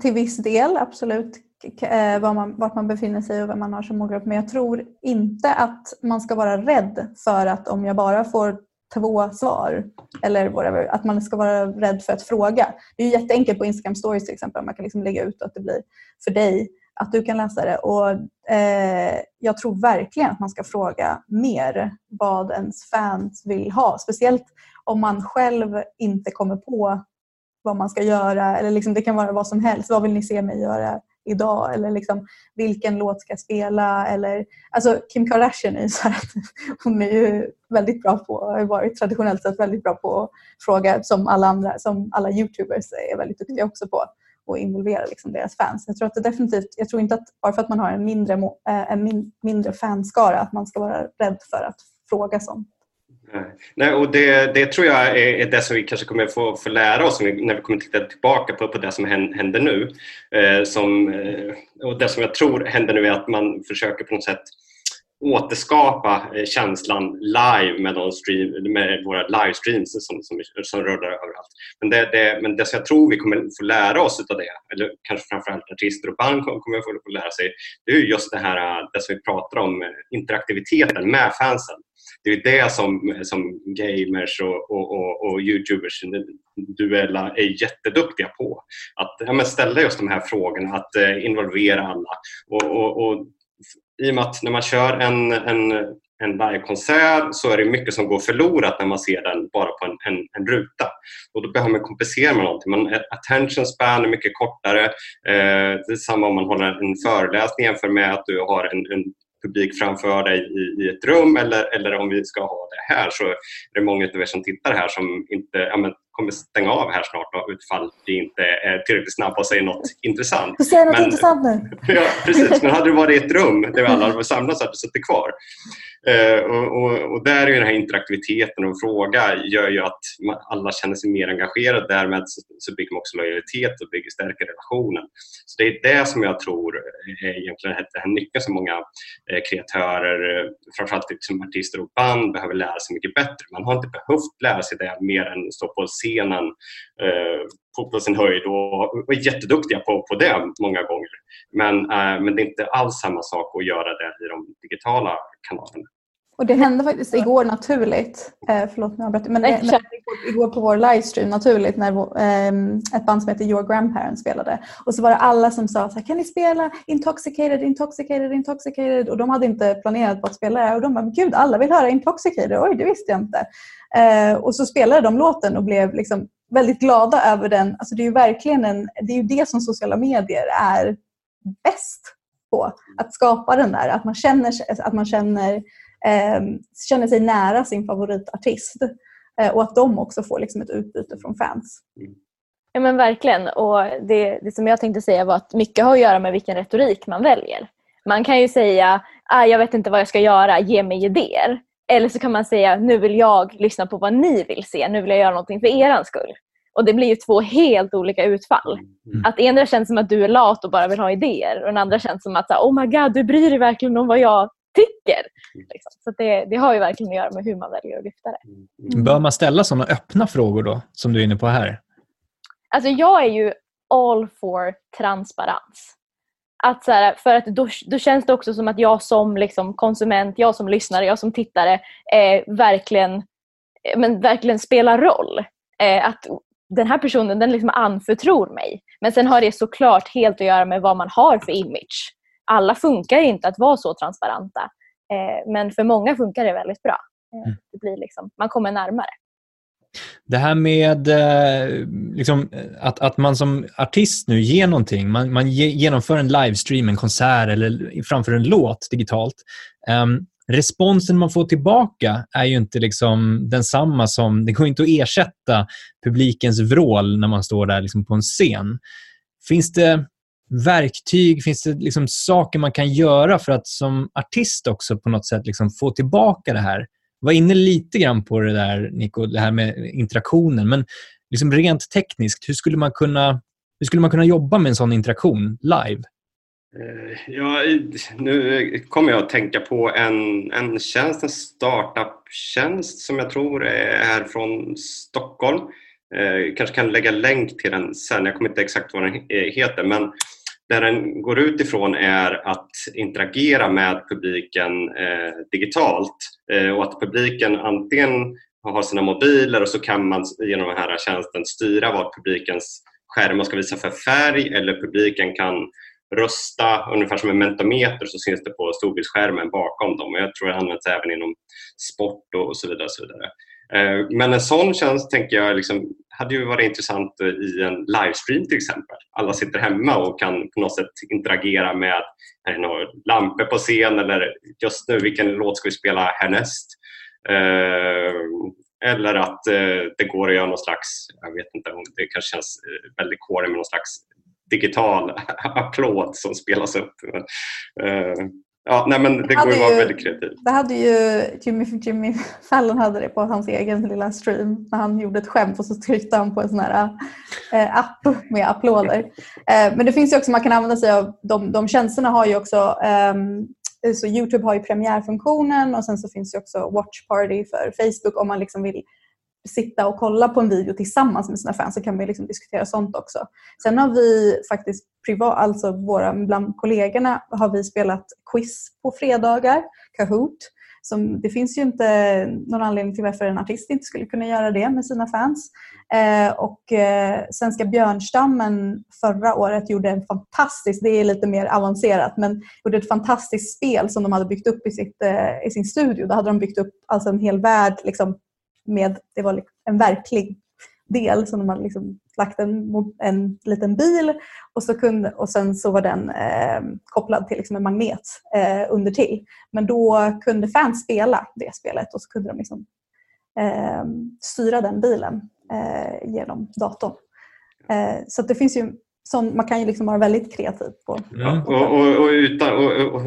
till viss del, absolut, eh, var man, vart man befinner sig och vem man har som målgrupp. Men jag tror inte att man ska vara rädd för att om jag bara får två svar eller whatever, att man ska vara rädd för att fråga. Det är jätteenkelt på Instagram stories till exempel. Man kan liksom lägga ut att det blir för dig att du kan läsa det. Och, eh, jag tror verkligen att man ska fråga mer vad ens fans vill ha. Speciellt om man själv inte kommer på vad man ska göra. Eller liksom, det kan vara vad som helst. Vad vill ni se mig göra idag? Eller liksom, vilken låt ska jag spela? Eller, alltså, Kim Kardashian är så att hon är ju väldigt bra på, har varit traditionellt sett väldigt bra på att fråga som alla andra, som alla youtubers är väldigt duktiga också på och involvera liksom deras fans. Jag tror, att det definitivt, jag tror inte att bara för att man har en mindre, eh, en min, mindre fanskara att man ska vara rädd för att fråga sånt. Nej, och det, det tror jag är, det som vi kanske kommer få, få lära oss när vi kommer titta tillbaka på, på det som händer nu. Eh, som, eh, och det som jag tror händer nu är att man försöker på något sätt återskapa eh, känslan live med, de stream, med våra livestreams som, som, som rullar överallt. Men det, det, men det som jag tror vi kommer få lära oss av det, eller kanske framförallt artister och band kommer få, få lära sig, det är just det här eh, det som vi pratar om, eh, interaktiviteten med fansen. Det är det som, som gamers och, och, och, och youtubers duella är jätteduktiga på. Att ja, ställa just de här frågorna, att involvera alla. Och, och, och i och med att när man kör en, en, en livekonsert så är det mycket som går förlorat när man ser den bara på en, en, en ruta. Och då behöver man kompensera med någonting. Man, eh, attention span är mycket kortare. Eh, det är samma om man håller en föreläsning jämfört med att du har en, en publik framför dig i, i, ett rum eller, eller om vi ska ha det här så är det många av er som tittar här som inte ja, men, kommer stänga av här snart då, utifall vi inte är tillräckligt snabba och säger något intressant. Du säger något men, intressant nu. ja, precis. Men hade du varit i ett rum där vi alla hade samlats hade du suttit kvar. Uh, och, och, och, där är den här interaktiviteten och fråga gör ju att alla känner sig mer engagerade. Därmed så, så bygger man också lojalitet och bygger stärker relationen. Så det är det som jag tror är egentligen den här nyckeln som många eh, kreatörer, eh, framförallt liksom artister och band, behöver lära sig mycket bättre. Man har inte behövt lära sig det mer än att stå på scenen eh, på, på, sin höjd och, och är jätteduktiga på, på det många gånger. Men, eh, men det är inte alls samma sak att göra det i de digitala kanalerna. Och det hände faktiskt igår naturligt, eh, förlåt nu avbröt men, men igår på vår livestream naturligt när eh, ett band som heter Your Grandparents spelade. Och så var det alla som sa så här, kan ni spela Intoxicated, Intoxicated, Intoxicated? Och de hade inte planerat på att spela det och de bara, gud alla vill höra Intoxicated, oj det visste jag inte. Eh, och så spelade de låten och blev liksom väldigt glada över den. Alltså det är ju verkligen en, det, är ju det som sociala medier är bäst på. Att skapa den där, att man känner, att man känner, känner sig nära sin favoritartist. Eh, och att de också får liksom ett utbyte från fans. Ja men verkligen. Och det, det som jag tänkte säga var att mycket har att göra med vilken retorik man väljer. Man kan ju säga ah, jag vet inte vad jag ska göra, ge mig idéer. Eller så kan man säga nu vill jag lyssna på vad ni vill se, nu vill jag göra någonting för er skull. Och det blir ju två helt olika utfall. Mm. Att ena känns som att du är lat och bara vill ha idéer och den andra känns som att oh my god, du bryr dig verkligen om vad jag tycker. Liksom. Så det, det, har ju verkligen att göra med hur man väljer att lyfta det. Mm. Bör man ställa sådana öppna frågor då, som du är inne på här? Alltså jag är ju all for transparens. Att så här, för att då, då känns det också som att jag som liksom konsument, jag som lyssnare, jag som tittare eh, verkligen, eh, men verkligen spelar roll. Eh, att den här personen den liksom anförtror mig. Men sen har det såklart helt att göra med vad man har för image. Alla funkar inte att vara så transparenta. Eh, men för många funkar det väldigt bra. Eh, mm. det blir liksom, man kommer närmare. Det här med eh, liksom, att, att man som artist nu ger någonting, man, man ge, genomför en livestream, en konsert eller framför en låt digitalt. Um, responsen man får tillbaka är ju inte liksom densamma som... Det går inte att ersätta publikens vrål när man står där liksom på en scen. Finns det verktyg, finns det liksom saker man kan göra för att som artist också på något sätt liksom få tillbaka det här? var inne lite grann på det där, Nico, det här med interaktionen. Men liksom rent tekniskt, hur skulle man kunna, hur skulle man kunna jobba med en sån interaktion live? Eh, ja, nu kommer jag att tänka på en, en tjänst, en startup-tjänst som jag tror är från Stockholm. Eh, kanske kan lägga länk till den sen, jag kommer inte exakt vad den heter. Men där den går ut ifrån är att interagera med publiken eh, digitalt eh, och att publiken antingen har sina mobiler och så kan man genom den här tjänsten styra vad publikens skärmar ska visa för färg eller publiken kan rösta ungefär som en mentometer så syns det på storbildsskärmen bakom dem. Jag tror det används även inom sport och så vidare. Och så vidare. Eh, men en sån tjänst tänker jag liksom, hade ju varit intressant eh, i en livestream till exempel. Alla sitter hemma och kan på något sätt interagera med några lampor på scen eller just nu vilken låt ska vi spela härnäst? Eh, eller att det går att göra någon slags, jag vet inte det kanske känns väldigt corny med någon slags digital applåd som spelas upp. Ja, nej, men det, går ju att vara väldigt kreativt. Det hade ju Jimmy, Jimmy Fallon hade det på hans egen lilla stream när han gjorde ett skämt och så tryckte han på en sån här äh, app med applåder. Äh, men det finns ju också, man kan använda sig av de, de tjänsterna har ju också ähm, så Youtube har ju premiärfunktionen och sen så finns det också Watch Party för Facebook om man liksom vill sitta och kolla på en video tillsammans med sina fans så kan vi liksom diskutera sånt också. Sen har vi faktiskt privat, alltså våra, bland kollegorna har vi spelat quiz på fredagar, Kahoot. Som, det finns ju inte någon anledning till varför en artist inte skulle kunna göra det med sina fans. Eh, och eh, Svenska björnstammen förra året gjorde en fantastisk, det är lite mer avancerat, men gjorde ett fantastiskt spel som de hade byggt upp i, sitt, eh, i sin studio. Då hade de byggt upp alltså en hel värld liksom, med, det var liksom en verklig del som de hade liksom lagt en, en liten bil och, så kunde, och sen så var den eh, kopplad till liksom en magnet eh, under till. Men då kunde fans spela det spelet och så kunde de liksom, eh, styra den bilen eh, genom datorn. Eh, så det finns ju som man kan ju liksom vara väldigt kreativ på. Ja, och, och, och, utan, och, och,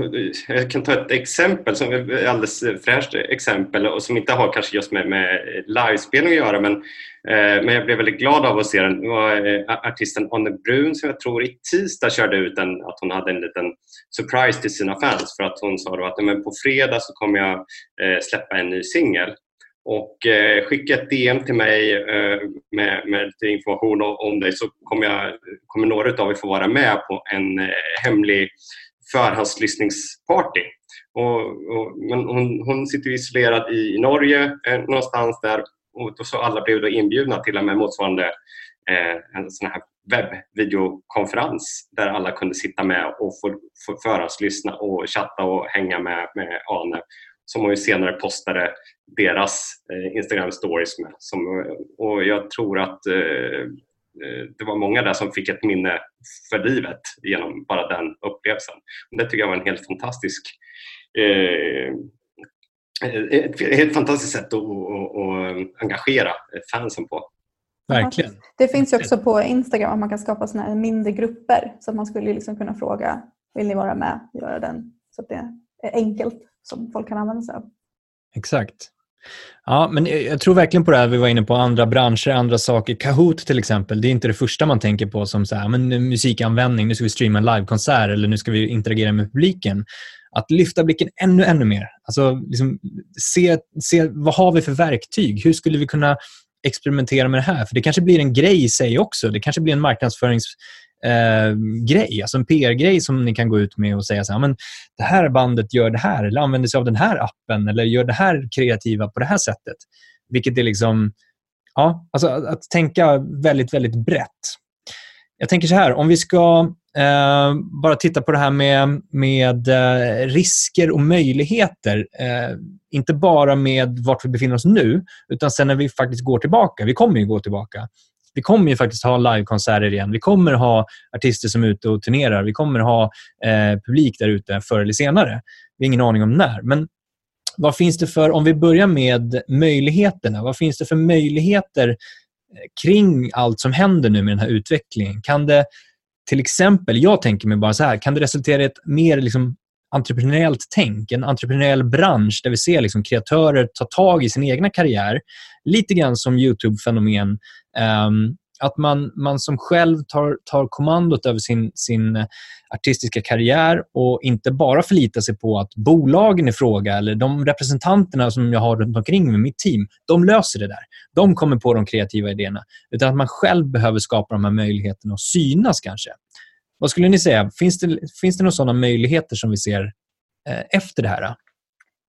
jag kan ta ett exempel, som är alldeles fräscht exempel och som inte har kanske just med, med livespelning att göra men, eh, men jag blev väldigt glad av att se den. Det var eh, artisten Anne Brun som jag tror i tisdag körde ut en, att hon hade en liten surprise till sina fans för att hon sa då att men på fredag så kommer jag eh, släppa en ny singel och eh, skicka ett DM till mig eh, med, med lite information om dig så kommer, jag, kommer några av er få vara med på en eh, hemlig förhandslyssningsparty. Och, och, men hon, hon sitter isolerad i, i Norge eh, någonstans där och då så alla blev då inbjudna till en motsvarande eh, en sån här webbvideokonferens där alla kunde sitta med och få, få förhandslyssna och chatta och hänga med, med Ane som hon ju senare postade deras eh, Instagram stories med. Som, och jag tror att eh, eh, det var många där som fick ett minne för livet genom bara den upplevelsen. Det tycker jag var en helt fantastisk eh, ett helt fantastiskt sätt att, att, att engagera fansen på. Verkligen. Det finns också på Instagram att man kan skapa såna här mindre grupper. Så man skulle liksom kunna fråga, vill ni vara med och göra den? Så att det Eh, enkelt som folk kan använda sig av. Exakt. Ja, men jag tror verkligen på det här vi var inne på, andra branscher, andra saker. Kahoot till exempel, det är inte det första man tänker på som så här, men musikanvändning, nu ska vi streama en livekonsert eller nu ska vi interagera med publiken. Att lyfta blicken ännu, ännu mer. Alltså, liksom, se, se vad har vi för verktyg? Hur skulle vi kunna experimentera med det här? För det kanske blir en grej i sig också. Det kanske blir en marknadsförings eh, alltså en PR-grej som ni kan gå ut med och säga så här, men det här bandet gör det här eller använder sig av den här appen eller gör det här kreativa på det här sättet. Vilket är liksom, ja, alltså att, att tänka väldigt, väldigt brett. Jag tänker så här, om vi ska eh, bara titta på det här med, med eh, risker och möjligheter. Eh, inte bara med vart vi befinner oss nu, utan sen när vi faktiskt går tillbaka. Vi kommer ju gå tillbaka. Vi kommer ju faktiskt ha livekonserter igen. Vi kommer ha artister som är ute och turnerar. Vi kommer ha eh, publik där ute förr eller senare. Vi har ingen aning om när. Men vad finns det för, om vi börjar med möjligheterna, vad finns det för möjligheter eh, kring allt som händer nu med den här utvecklingen? Kan det till exempel, jag tänker mig bara så här, kan det resultera i ett mer liksom, entreprenöriellt tänk, en entreprenöriell bransch där vi ser liksom, kreatörer ta tag i sin egna karriär, lite grann som YouTube-fenomen. Um, att man, man som själv tar, tar kommandot över sin, sin artistiska karriär och inte bara förlitar sig på att bolagen i fråga eller de representanterna som jag har runt omkring med mitt team, de löser det där. De kommer på de kreativa idéerna. Utan att man själv behöver skapa de här möjligheterna och synas kanske. Vad skulle ni säga? Finns det, finns det några sådana möjligheter som vi ser eh, efter det här?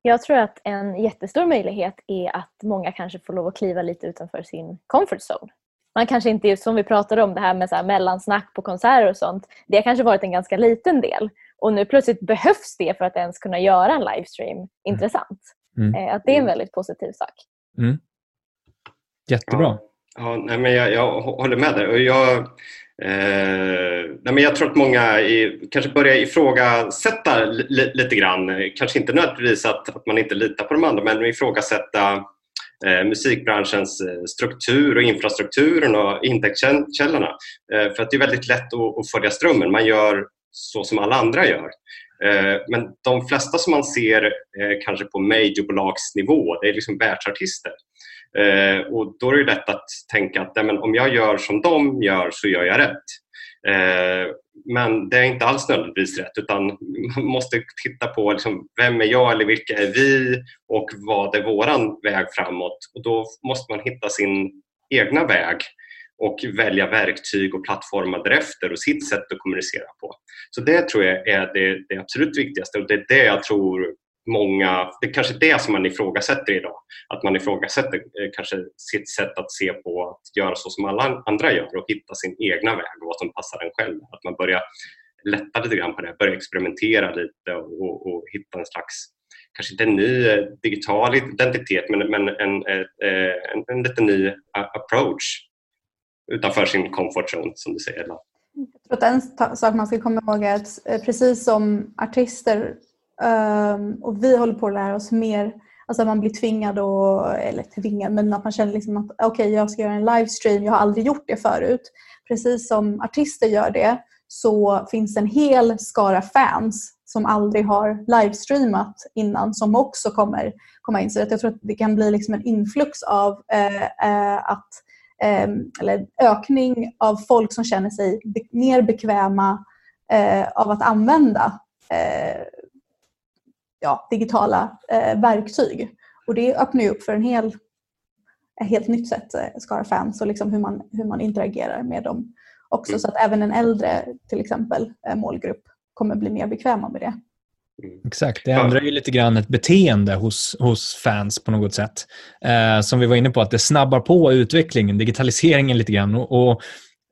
Jag tror att en jättestor möjlighet är att många kanske får lov att kliva lite utanför sin comfort zone man kanske inte, som vi pratade om, det här med så här mellansnack på konserter och sånt. Det har kanske varit en ganska liten del. Och nu plötsligt behövs det för att ens kunna göra en livestream mm. intressant. Mm. Eh, att det är en väldigt positiv sak. Mm. Jättebra. Ja, ja nej, men jag, jag håller med där. Och jag, eh, nej, men jag tror att många i, kanske börjar ifrågasätta li, lite grann. Kanske inte nödvändigtvis att, att man inte litar på de andra men ifrågasätta eh, musikbranschens eh, struktur och infrastrukturen och intäktskällorna. Eh, för att det är väldigt lätt att, att följa strömmen. Man gör så som alla andra gör. Eh, men de flesta som man ser eh, kanske på majorbolagsnivå, det är liksom världsartister. Eh, och då är det lätt att tänka att men om jag gör som de gör så gör jag rätt. Eh, men det är inte alls nödvändigtvis rätt utan man måste titta på liksom, vem är jag eller vilka är vi och vad är våran väg framåt. Och då måste man hitta sin egna väg och välja verktyg och plattformar därefter och sitt sätt att kommunicera på. Så det tror jag är det, det absolut viktigaste och det är det jag tror många, det är kanske det som man ifrågasätter idag. Att man ifrågasätter eh, kanske sitt sätt att se på att göra så som alla andra gör och hitta sin egna väg och vad som passar en själv. Att man börjar lätta lite grann på det, börja experimentera lite och, och hitta en slags, kanske inte en ny eh, digital identitet men, men en, en, en, en lite ny approach utanför sin comfort zone som du säger. Jag tror att en sak man ska komma ihåg är att precis som artister Um, och vi håller på att lära oss mer, alltså man blir tvingad, och, eller tvingad, men att man känner liksom att okej okay, jag ska göra en livestream, jag har aldrig gjort det förut. Precis som artister gör det så finns en hel skara fans som aldrig har livestreamat innan som också kommer komma in. Så jag tror att det kan bli liksom en influx av eh, eh, att, eh, eller ökning av folk som känner sig be mer bekväma eh, av att använda eh, ja, digitala eh, verktyg. Och det öppnar ju upp för en hel, ett helt nytt sätt, eh, skara fans och liksom hur, man, hur man interagerar med dem också. Så att även en äldre till exempel eh, målgrupp kommer bli mer bekväma med det. Exakt, det ändrar ju lite grann ett beteende hos, hos fans på något sätt. Eh, som vi var inne på, att det snabbar på utvecklingen, digitaliseringen lite grann. Och, och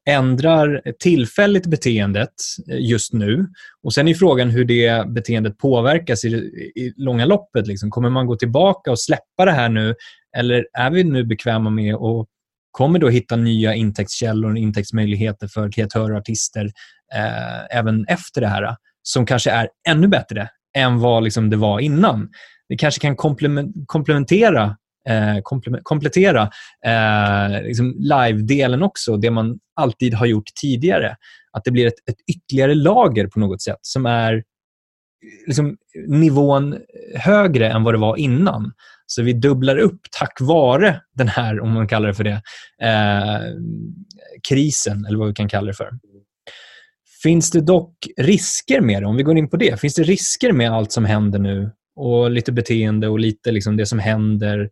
ändrar tillfälligt beteendet eh, just nu. Och Sen är frågan hur det beteendet påverkas i, i långa loppet. Liksom. Kommer man gå tillbaka och släppa det här nu eller är vi nu bekväma med och kommer då hitta nya intäktskällor och intäktsmöjligheter för kreatörer och artister eh, även efter det här, som kanske är ännu bättre än vad liksom det var innan. Det kanske kan komplementera Eh, komplettera eh, liksom live-delen också, det man alltid har gjort tidigare. Att det blir ett, ett ytterligare lager på något sätt som är liksom, nivån högre än vad det var innan. Så vi dubblar upp tack vare den här, om man kallar det för det, eh, krisen, eller vad vi kan kalla det för. Finns det dock risker med det? Om vi går in på det. Finns det risker med allt som händer nu? Och lite beteende och lite liksom det som händer.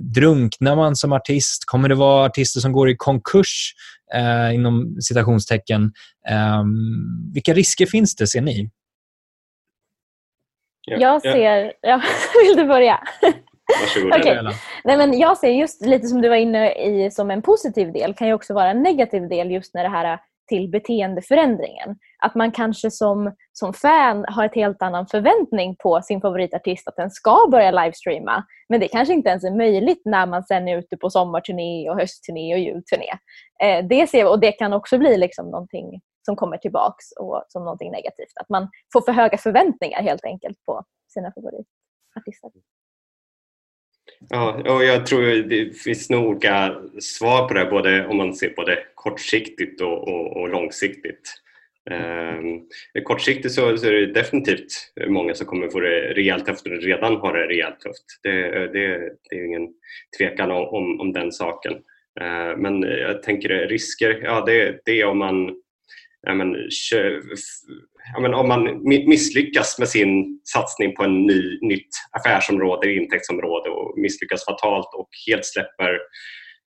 Drunknar man som artist? Kommer det vara artister som går i konkurs eh, inom citationstecken? Eh, vilka risker finns det, ser ni? Ja, jag ser... Ja, vill du börja? Varsågod. okay. Nej, men jag ser just lite som du var inne i som en positiv del kan ju också vara en negativ del just när det här till beteendeförändringen. Att man kanske som, som fan har ett helt annan förväntning på sin favoritartist att den ska börja livestreama. Men det kanske inte ens är möjligt när man sen är ute på sommarturné och höstturné och julturné. Eh, det ser, och det kan också bli liksom någonting som kommer tillbaks och som någonting negativt. Att man får för höga förväntningar helt enkelt på sina favoritartister. Ja, och jag tror det finns nog olika svar på det, både om man ser på det kortsiktigt och, och, och långsiktigt. Eh, kortsiktigt så, så, är det definitivt många som kommer få det rejält tufft och redan har det rejält tufft. Det, det, det är ingen tvekan om, om den saken. Eh, men jag tänker risker, ja det, det är om man ja, men, ja, men om man misslyckas med sin satsning på en ny, nytt affärsområde, intäktsområde och misslyckas fatalt och helt släpper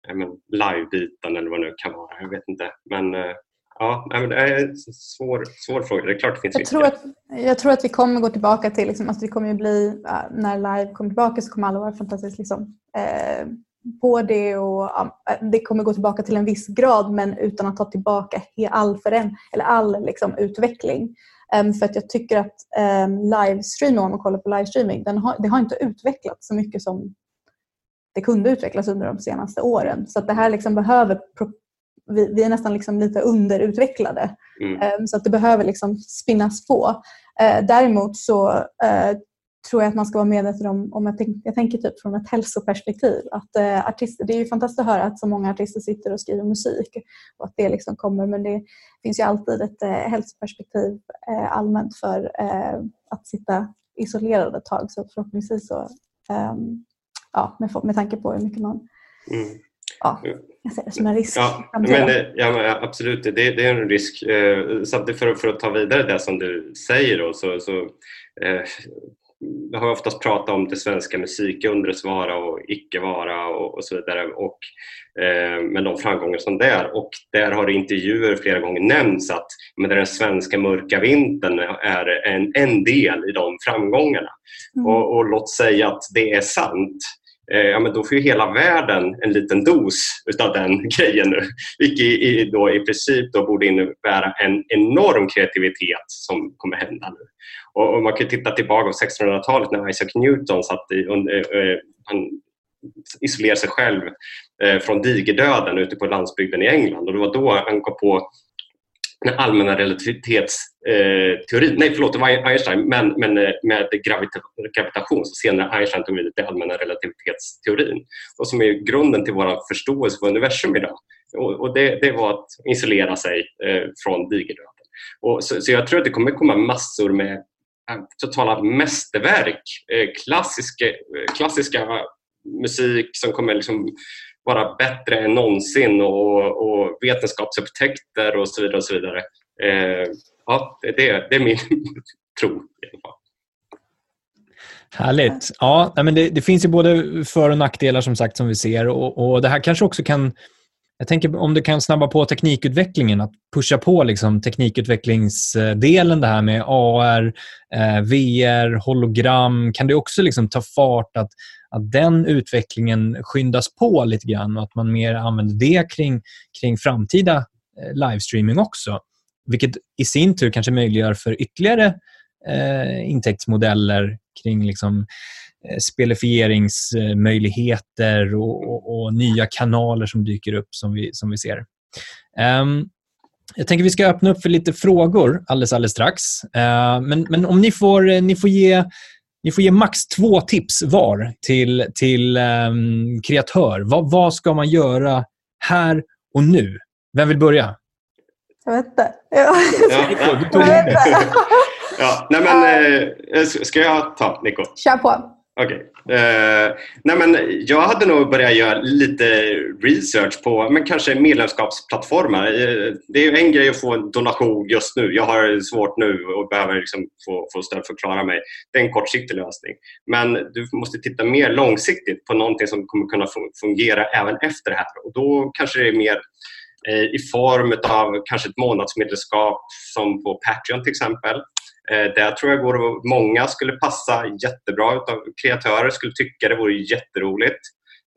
ja, live-biten eller vad det nu kan vara. Jag vet inte. Men eh, ja, men det är en svår, svår fråga. Det är klart det finns jag tror, att, jag tror att vi kommer gå tillbaka till, liksom, alltså det kommer bli, när live kommer tillbaka så kommer alla vara fantastiskt liksom, eh, på det och det kommer gå tillbaka till en viss grad men utan att ta tillbaka all, föränd- eller all liksom, utveckling. Um, för att jag tycker att um, livestream, om man kollar på livestreaming, den har, det har inte utvecklats så mycket som det kunde utvecklas under de senaste åren. Så att det här liksom behöver vi, vi, är nästan liksom lite underutvecklade. Mm. Um, så att det behöver liksom spinnas på. Uh, däremot så uh, tror jag att man ska vara medveten om, om jag, tänk, jag tänker typ från ett hälsoperspektiv. Att, eh, artister, det är ju fantastiskt att höra att så många artister sitter och skriver musik och att det liksom kommer men det finns ju alltid ett eh, hälsoperspektiv eh, allmänt för eh, att sitta isolerad ett tag så förhoppningsvis så ehm, ja, med, med tanke på hur mycket man mm. Ja, jag ser det som en risk. Ja, men, ja, men absolut, det, det, är en risk. Eh, samtidigt för, för att ta vidare det som du säger då, så, så eh, vi har oftast pratat om det svenska musikundrets vara och icke vara och, och så vidare och, eh, med de framgångar som det är. Och där har i intervjuer flera gånger nämnts att men den svenska mörka vintern är en, en del i de framgångarna. Mm. Och, och låt säga att det är sant Eh, ja, men då får ju hela världen en liten dos utav den grejen nu. Vilket i, då i princip då borde innebära en enorm kreativitet som kommer hända nu. Och, och man kan titta tillbaka på 1600-talet när Isaac Newton satt i, eh, eh, han isolerade sig själv från digerdöden ute på landsbygden i England och det var då han kom på den allmänna relativitetsteorin, eh, nej förlåt det var Einstein, men, men eh, med gravita gravitation så senare Einstein tog vid den allmänna relativitetsteorin och som är grunden till vår förståelse för universum idag. Och, och det, det, var att isolera sig eh, från digerdöden. Och så, så, jag tror att det kommer komma massor med eh, totala mästerverk, eh, klassiska, eh, klassiska musik som kommer liksom vara bättre än någonsin och, och vetenskapsupptäckter och så vidare. Och så vidare. Eh, ja, det, det är min tro Härligt. Ja, men det, det, finns ju både för och nackdelar som sagt som vi ser och, och det här kanske också kan jag tänker om du kan snabba på teknikutvecklingen, att pusha på liksom teknikutvecklingsdelen, det här med AR, eh, VR, hologram. Kan det också liksom ta fart att, att den utvecklingen skyndas på lite grann och att man mer använder det kring, kring framtida eh, livestreaming också? Vilket i sin tur kanske möjliggör för ytterligare eh, intäktsmodeller kring liksom eh, spelifieringsmöjligheter och, och, och, nya kanaler som dyker upp som vi, som vi ser. Um, jag tänker vi ska öppna upp för lite frågor alldeles, alldeles strax. Uh, men, men om ni får, eh, ni får ge ni får ge max två tips var till, till um, kreatör. Vad, vad ska man göra här och nu? Vem vill börja? Jag vet inte. Ja. Ja, ja. ja. Nej, men, eh, ska jag ta, Nico? Kör på. Okej. Okay. Eh, nej men jag hade nog börjat göra lite research på men kanske medlemskapsplattformar. Eh, det är en grej att få en donation just nu. Jag har svårt nu och behöver liksom få, få stöd för att klara mig. Det är en kortsiktig lösning. Men du måste titta mer långsiktigt på någonting som kommer kunna fungera även efter det här. Och då kanske det är mer eh, i form av kanske ett månadsmedlemskap som på Patreon till exempel Eh, där tror jag går, många skulle passa jättebra utav kreatörer skulle tycka det vore jätteroligt.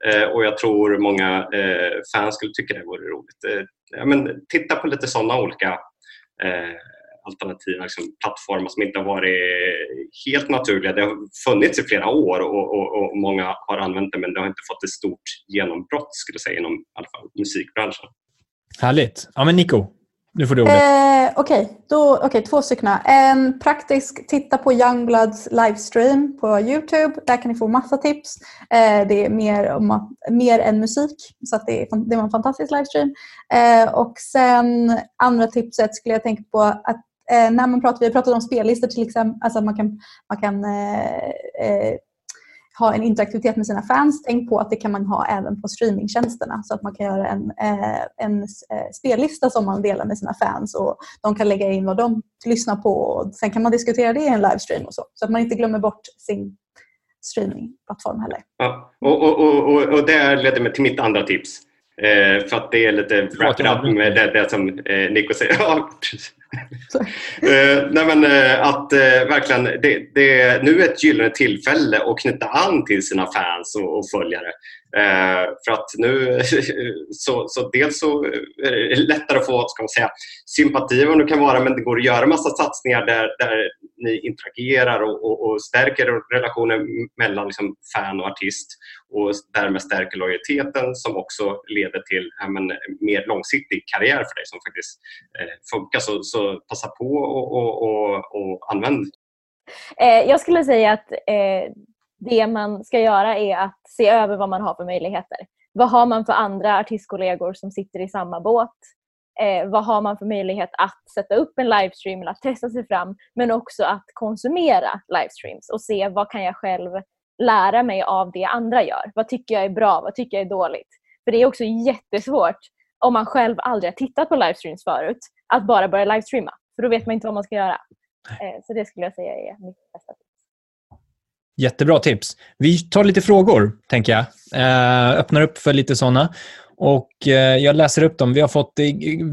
Eh, och jag tror många eh, fans skulle tycka det vore roligt. Ja, men titta på lite sådana olika alternativa liksom, plattformar som inte har varit helt naturliga. Det har funnits i flera år och, och, och, många har använt det men det har inte fått ett stort genombrott skulle jag säga inom i alla fall, musikbranschen. Härligt. Ja, men Nico, nu får du ordet. Eh, Okej, okay. okay, två stycken. En praktisk, titta på Youngbloods livestream på Youtube. Där kan ni få massa tips. Eh, det är mer, om, mer än musik, så att det, är, det var en fantastisk livestream. Eh, och sen andra tipset skulle jag tänka på att eh, när man pratar, vi har pratat om spellistor till exempel, alltså man kan, man kan eh, eh, ha en interaktivitet med sina fans. Tänk på att det kan man ha även på streamingtjänsterna så att man kan göra en, eh, en eh, spellista som man delar med sina fans och de kan lägga in vad de lyssnar på och sen kan man diskutera det i en livestream och så. Så att man inte glömmer bort sin streamingplattform heller. Ja, och, och, och, och det leder mig till mitt andra tips. Eh, för att det är lite wrap up med det, det som eh, Nico säger. Eh, nej men, eh, att eh, verkligen, det, det, nu är ett gyllene tillfälle att knyta an till sina fans och, och följare. Eh, för att nu, så, så dels så är det lättare att få ska man säga, sympati vad det kan vara men det går att göra massa satsningar där, där ni interagerar och, och, och stärker relationen mellan liksom, fan och artist och därmed stärker lojaliteten som också leder till ja, men, mer långsiktig karriär för dig som faktiskt eh, funkar. Så, så passa på och, och, och, och använd. Eh, jag skulle säga att eh, det man ska göra är att se över vad man har för möjligheter. Vad har man för andra artistkollegor som sitter i samma båt? Eh, vad har man för möjlighet att sätta upp en livestream eller att testa sig fram men också att konsumera livestreams och se vad kan jag själv lära mig av det andra gör. Vad tycker jag är bra? Vad tycker jag är dåligt? För det är också jättesvårt om man själv aldrig har tittat på livestreams förut att bara börja livestreama. För då vet man inte vad man ska göra. Eh, så det skulle jag säga är mitt bästa tips. Jättebra tips. Vi tar lite frågor, tänker jag. Eh, öppnar upp för lite sådana. Och eh, Jag läser upp dem. Vi har fått eh,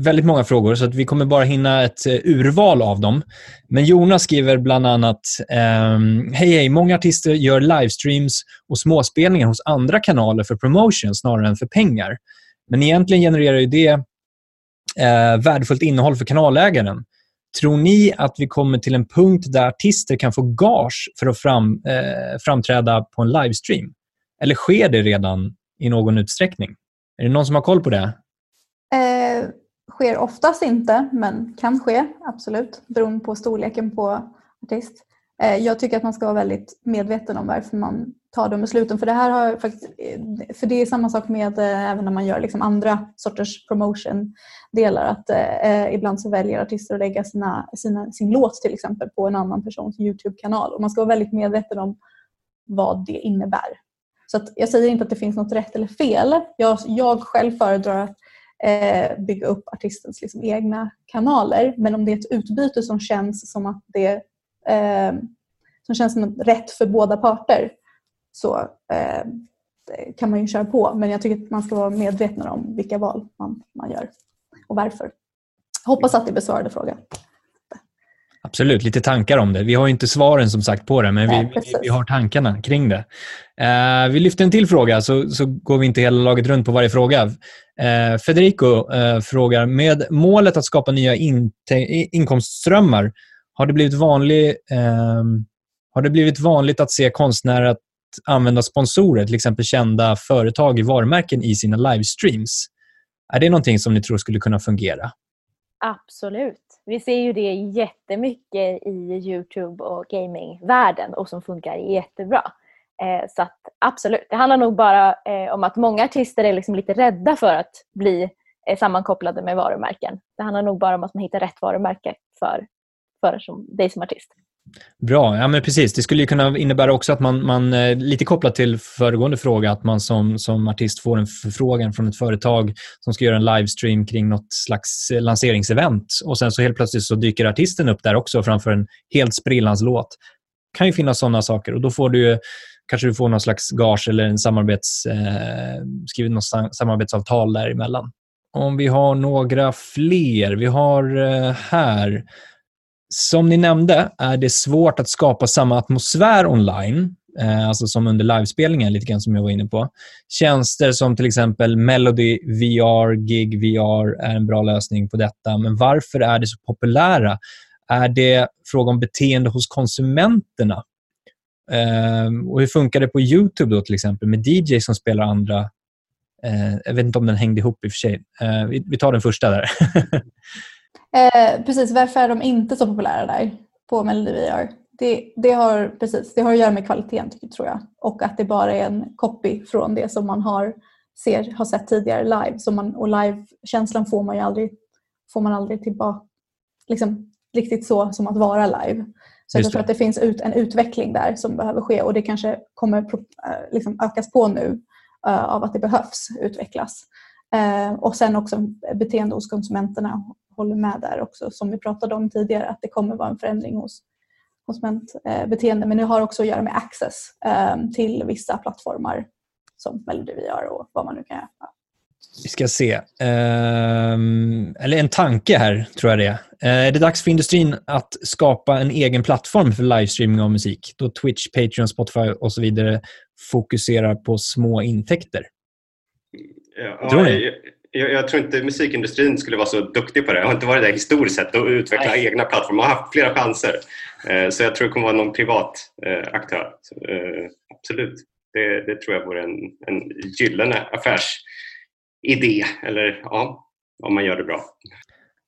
väldigt många frågor, så att vi kommer bara hinna ett eh, urval av dem. Men Jonas skriver bland annat ehm, Hej, hej. Många artister gör livestreams och småspelningar hos andra kanaler för promotion snarare än för pengar. Men egentligen genererar ju det eh, värdefullt innehåll för kanalägaren. Tror ni att vi kommer till en punkt där artister kan få gage för att fram, eh, framträda på en livestream? Eller sker det redan i någon utsträckning? Är det någon som har koll på det? Eh, sker oftast inte, men kan ske, absolut. Beroende på storleken på artist. Eh, jag tycker att man ska vara väldigt medveten om varför man ta de besluten. För det här har faktiskt, eh, för det är samma sak med eh, även när man gör liksom andra sorters promotion-delar. Att eh, eh, ibland så väljer artister att lägga sina, sina, sin låt till exempel på en annan persons Youtube-kanal. Och man ska vara väldigt medveten om vad det innebär. Så att jag säger inte att det finns något rätt eller fel. Jag, jag själv föredrar att eh, bygga upp artistens liksom, egna kanaler. Men om det är ett utbyte som känns som att det eh, som känns som rätt för båda parter så eh, kan man ju köra på. Men jag tycker att man ska vara medveten om vilka val man, man gör och varför. Hoppas att det besvarade frågan. Absolut, lite tankar om det. Vi har inte svaren som sagt på det, men Nej, vi, vi, har tankarna kring det. Eh, vi lyfter en till fråga, så, så går vi inte hela laget runt på varje fråga. Eh, Federico eh, frågar, med målet att skapa nya inkomstströmmar, har det blivit, vanlig, ehm, har det blivit vanligt att se konstnärer använda sponsorer, till exempel kända företag i varumärken i sina livestreams. Är det någonting som ni tror skulle kunna fungera? Absolut. Vi ser ju det jättemycket i Youtube och gamingvärlden och som funkar jättebra. Eh, så att, absolut. Det handlar nog bara eh, om att många artister är liksom lite rädda för att bli eh, sammankopplade med varumärken. Det handlar nog bara om att man hittar rätt varumärke för, för som, dig som artist. Bra, ja men precis. Det skulle kunna innebära också att man, man eh, lite kopplat till föregående fråga, att man som, som artist får en förfrågan från ett företag som ska göra en livestream kring något slags eh, lanseringsevent och sen så helt plötsligt så dyker artisten upp där också framför en helt sprillans låt. Det kan ju finnas sådana saker och då får du kanske du får någon slags gage eller en samarbets, eh, skrivit något samarbetsavtal däremellan. Om vi har några fler. Vi har eh, här som ni nämnde är det svårt att skapa samma atmosfär online, eh, alltså som under livespelningen, lite grann som jag var inne på. Tjänster som till exempel Melody VR, Gig VR är en bra lösning på detta. Men varför är det så populära? Är det fråga om beteende hos konsumenterna? Eh, och Hur funkar det på Youtube då till exempel med DJ som spelar andra eh, jag vet inte om den hängde ihop i och för sig. Eh, vi, vi tar den första där. Eh, precis, varför är de inte så populära där på Melody VR? Det, det, har, precis, det har att göra med kvaliteten tycker, tror jag. Och att det bara är en copy från det som man har, ser, har sett tidigare live. Så man, och live-känslan får man ju aldrig, får man aldrig tillbaka. Liksom, riktigt så som att vara live. Så jag tror att det finns ut, en utveckling där som behöver ske och det kanske kommer eh, liksom, ökas på nu uh, av att det behövs utvecklas. Uh, och sen också beteende hos konsumenterna håller med där också som vi pratade om tidigare att det kommer vara en förändring hos konsumentbeteende. Men det har också att göra med access ehm, till vissa plattformar som Melody VR och vad man nu kan göra. Vi ska se. Um, eller en tanke här, tror jag det är. Uh, är det dags för industrin att skapa en egen plattform för livestreaming av musik? Då Twitch, Patreon, Spotify och så vidare fokuserar på små intäkter. Ja, tror ni? Jag, jag, tror inte musikindustrin skulle vara så duktig på det. Jag har inte varit där historiskt sett och utveckla Nej. egna plattformar. Jag har haft flera chanser. Eh, så jag tror det kommer vara någon privat eh, aktör. Så, eh, absolut. Det, det, tror jag vore en, en gyllene affärsidé. Eller ja, om man gör det bra.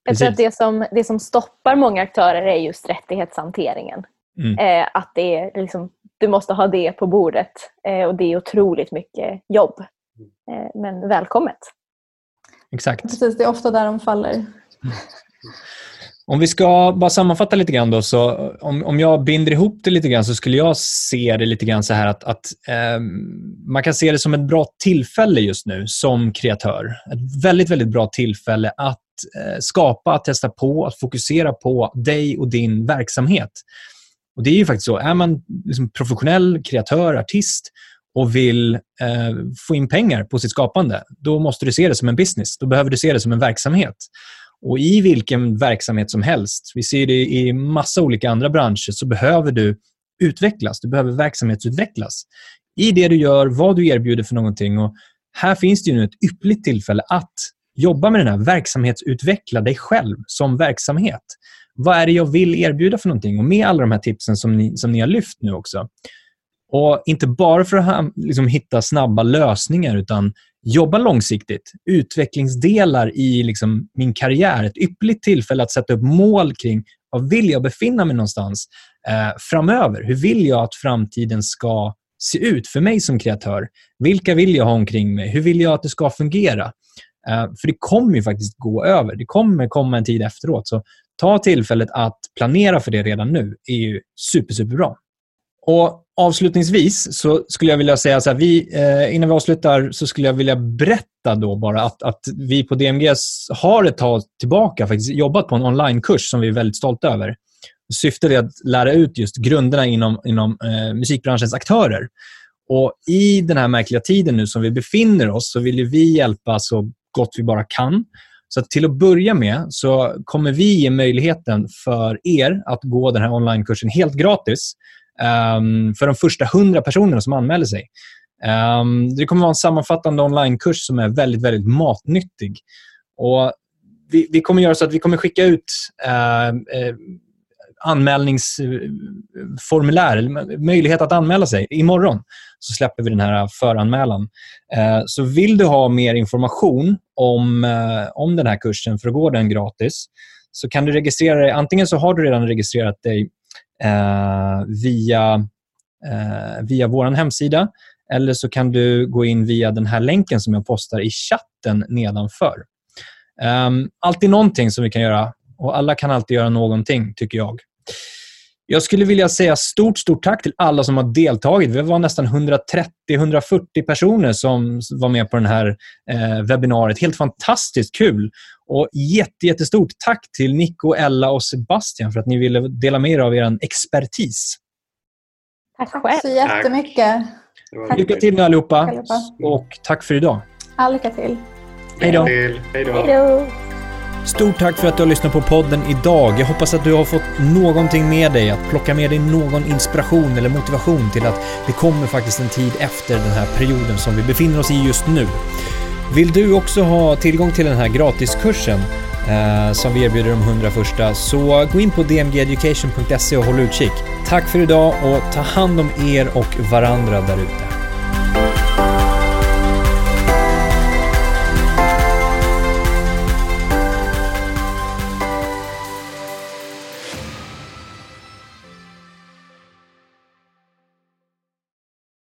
Jag tror att det som, det som stoppar många aktörer är just rättighetshanteringen. Mm. Eh, att det är liksom, du måste ha det på bordet eh, och det är otroligt mycket jobb. Eh, men välkommet. Exakt. Precis, det är ofta där de faller. Om vi ska bara sammanfatta lite grann då, så om, om jag binder ihop det lite grann så skulle jag se det lite grann så här att, att eh, man kan se det som ett bra tillfälle just nu som kreatör. Ett väldigt, väldigt bra tillfälle att eh, skapa, att testa på, att fokusera på dig och din verksamhet. Och Det är ju faktiskt så. Är man liksom professionell kreatör, artist och vill eh, få in pengar på sitt skapande, då måste du se det som en business. Då behöver du se det som en verksamhet. Och I vilken verksamhet som helst, vi ser det i massa olika andra branscher, så behöver du utvecklas. Du behöver verksamhetsutvecklas i det du gör, vad du erbjuder för någonting. Och här finns det ju nu ett ypperligt tillfälle att jobba med den här verksamhetsutveckla dig själv som verksamhet. Vad är det jag vill erbjuda för någonting? Och Med alla de här tipsen som ni, som ni har lyft nu också, och Inte bara för att liksom, hitta snabba lösningar, utan jobba långsiktigt. Utvecklingsdelar i liksom, min karriär. Ett ypperligt tillfälle att sätta upp mål kring var vill jag befinna mig någonstans eh, framöver. Hur vill jag att framtiden ska se ut för mig som kreatör? Vilka vill jag ha omkring mig? Hur vill jag att det ska fungera? Eh, för det kommer ju faktiskt gå över. Det kommer komma en tid efteråt. Så ta tillfället att planera för det redan nu är ju super, superbra. Och Avslutningsvis så skulle jag vilja säga så här, vi, eh, innan vi avslutar så skulle jag vilja berätta då bara att, att vi på DMG har ett tag tillbaka faktiskt jobbat på en onlinekurs som vi är väldigt stolta över. Syftet är att lära ut just grunderna inom, inom eh, musikbranschens aktörer. Och I den här märkliga tiden nu som vi befinner oss så vill vi hjälpa så gott vi bara kan. Så till att börja med så kommer vi ge möjligheten för er att gå den här onlinekursen helt gratis um, för de första 100 personerna som anmäler sig. Um, det kommer att vara en sammanfattande onlinekurs som är väldigt, väldigt matnyttig. Och vi, vi kommer göra så att vi kommer skicka ut uh, uh, anmälningsformulär, eller möjlighet att anmäla sig. Imorgon så släpper vi den här föranmälan. Så vill du ha mer information om, eh, om den här kursen för att gå den gratis så kan du registrera dig. Antingen så har du redan registrerat dig Eh, via, eh, via vår hemsida eller så kan du gå in via den här länken som jag postar i chatten nedanför. Um, alltid någonting som vi kan göra och alla kan alltid göra någonting, tycker jag. Jag skulle vilja säga stort, stort tack till alla som har deltagit. Vi var nästan 130-140 personer som var med på den här eh, webbinariet. Helt fantastiskt kul. Och jätte, jättestort tack till Nico, Ella och Sebastian för att ni ville dela med er av er expertis. Tack Tack själv. så jättemycket. Lycka till nu allihopa. Allihopa. Och tack för idag. All lycka till. Hej då. Hej då. Stort tack för att du har lyssnat på podden idag. Jag hoppas att du har fått någonting med dig, att plocka med dig någon inspiration eller motivation till att det kommer faktiskt en tid efter den här perioden som vi befinner oss i just nu. Vill du också ha tillgång till den här gratiskursen eh, som vi erbjuder de 100 första så gå in på dmgeducation.se och håll utkik. Tack för idag och ta hand om er och varandra där ute.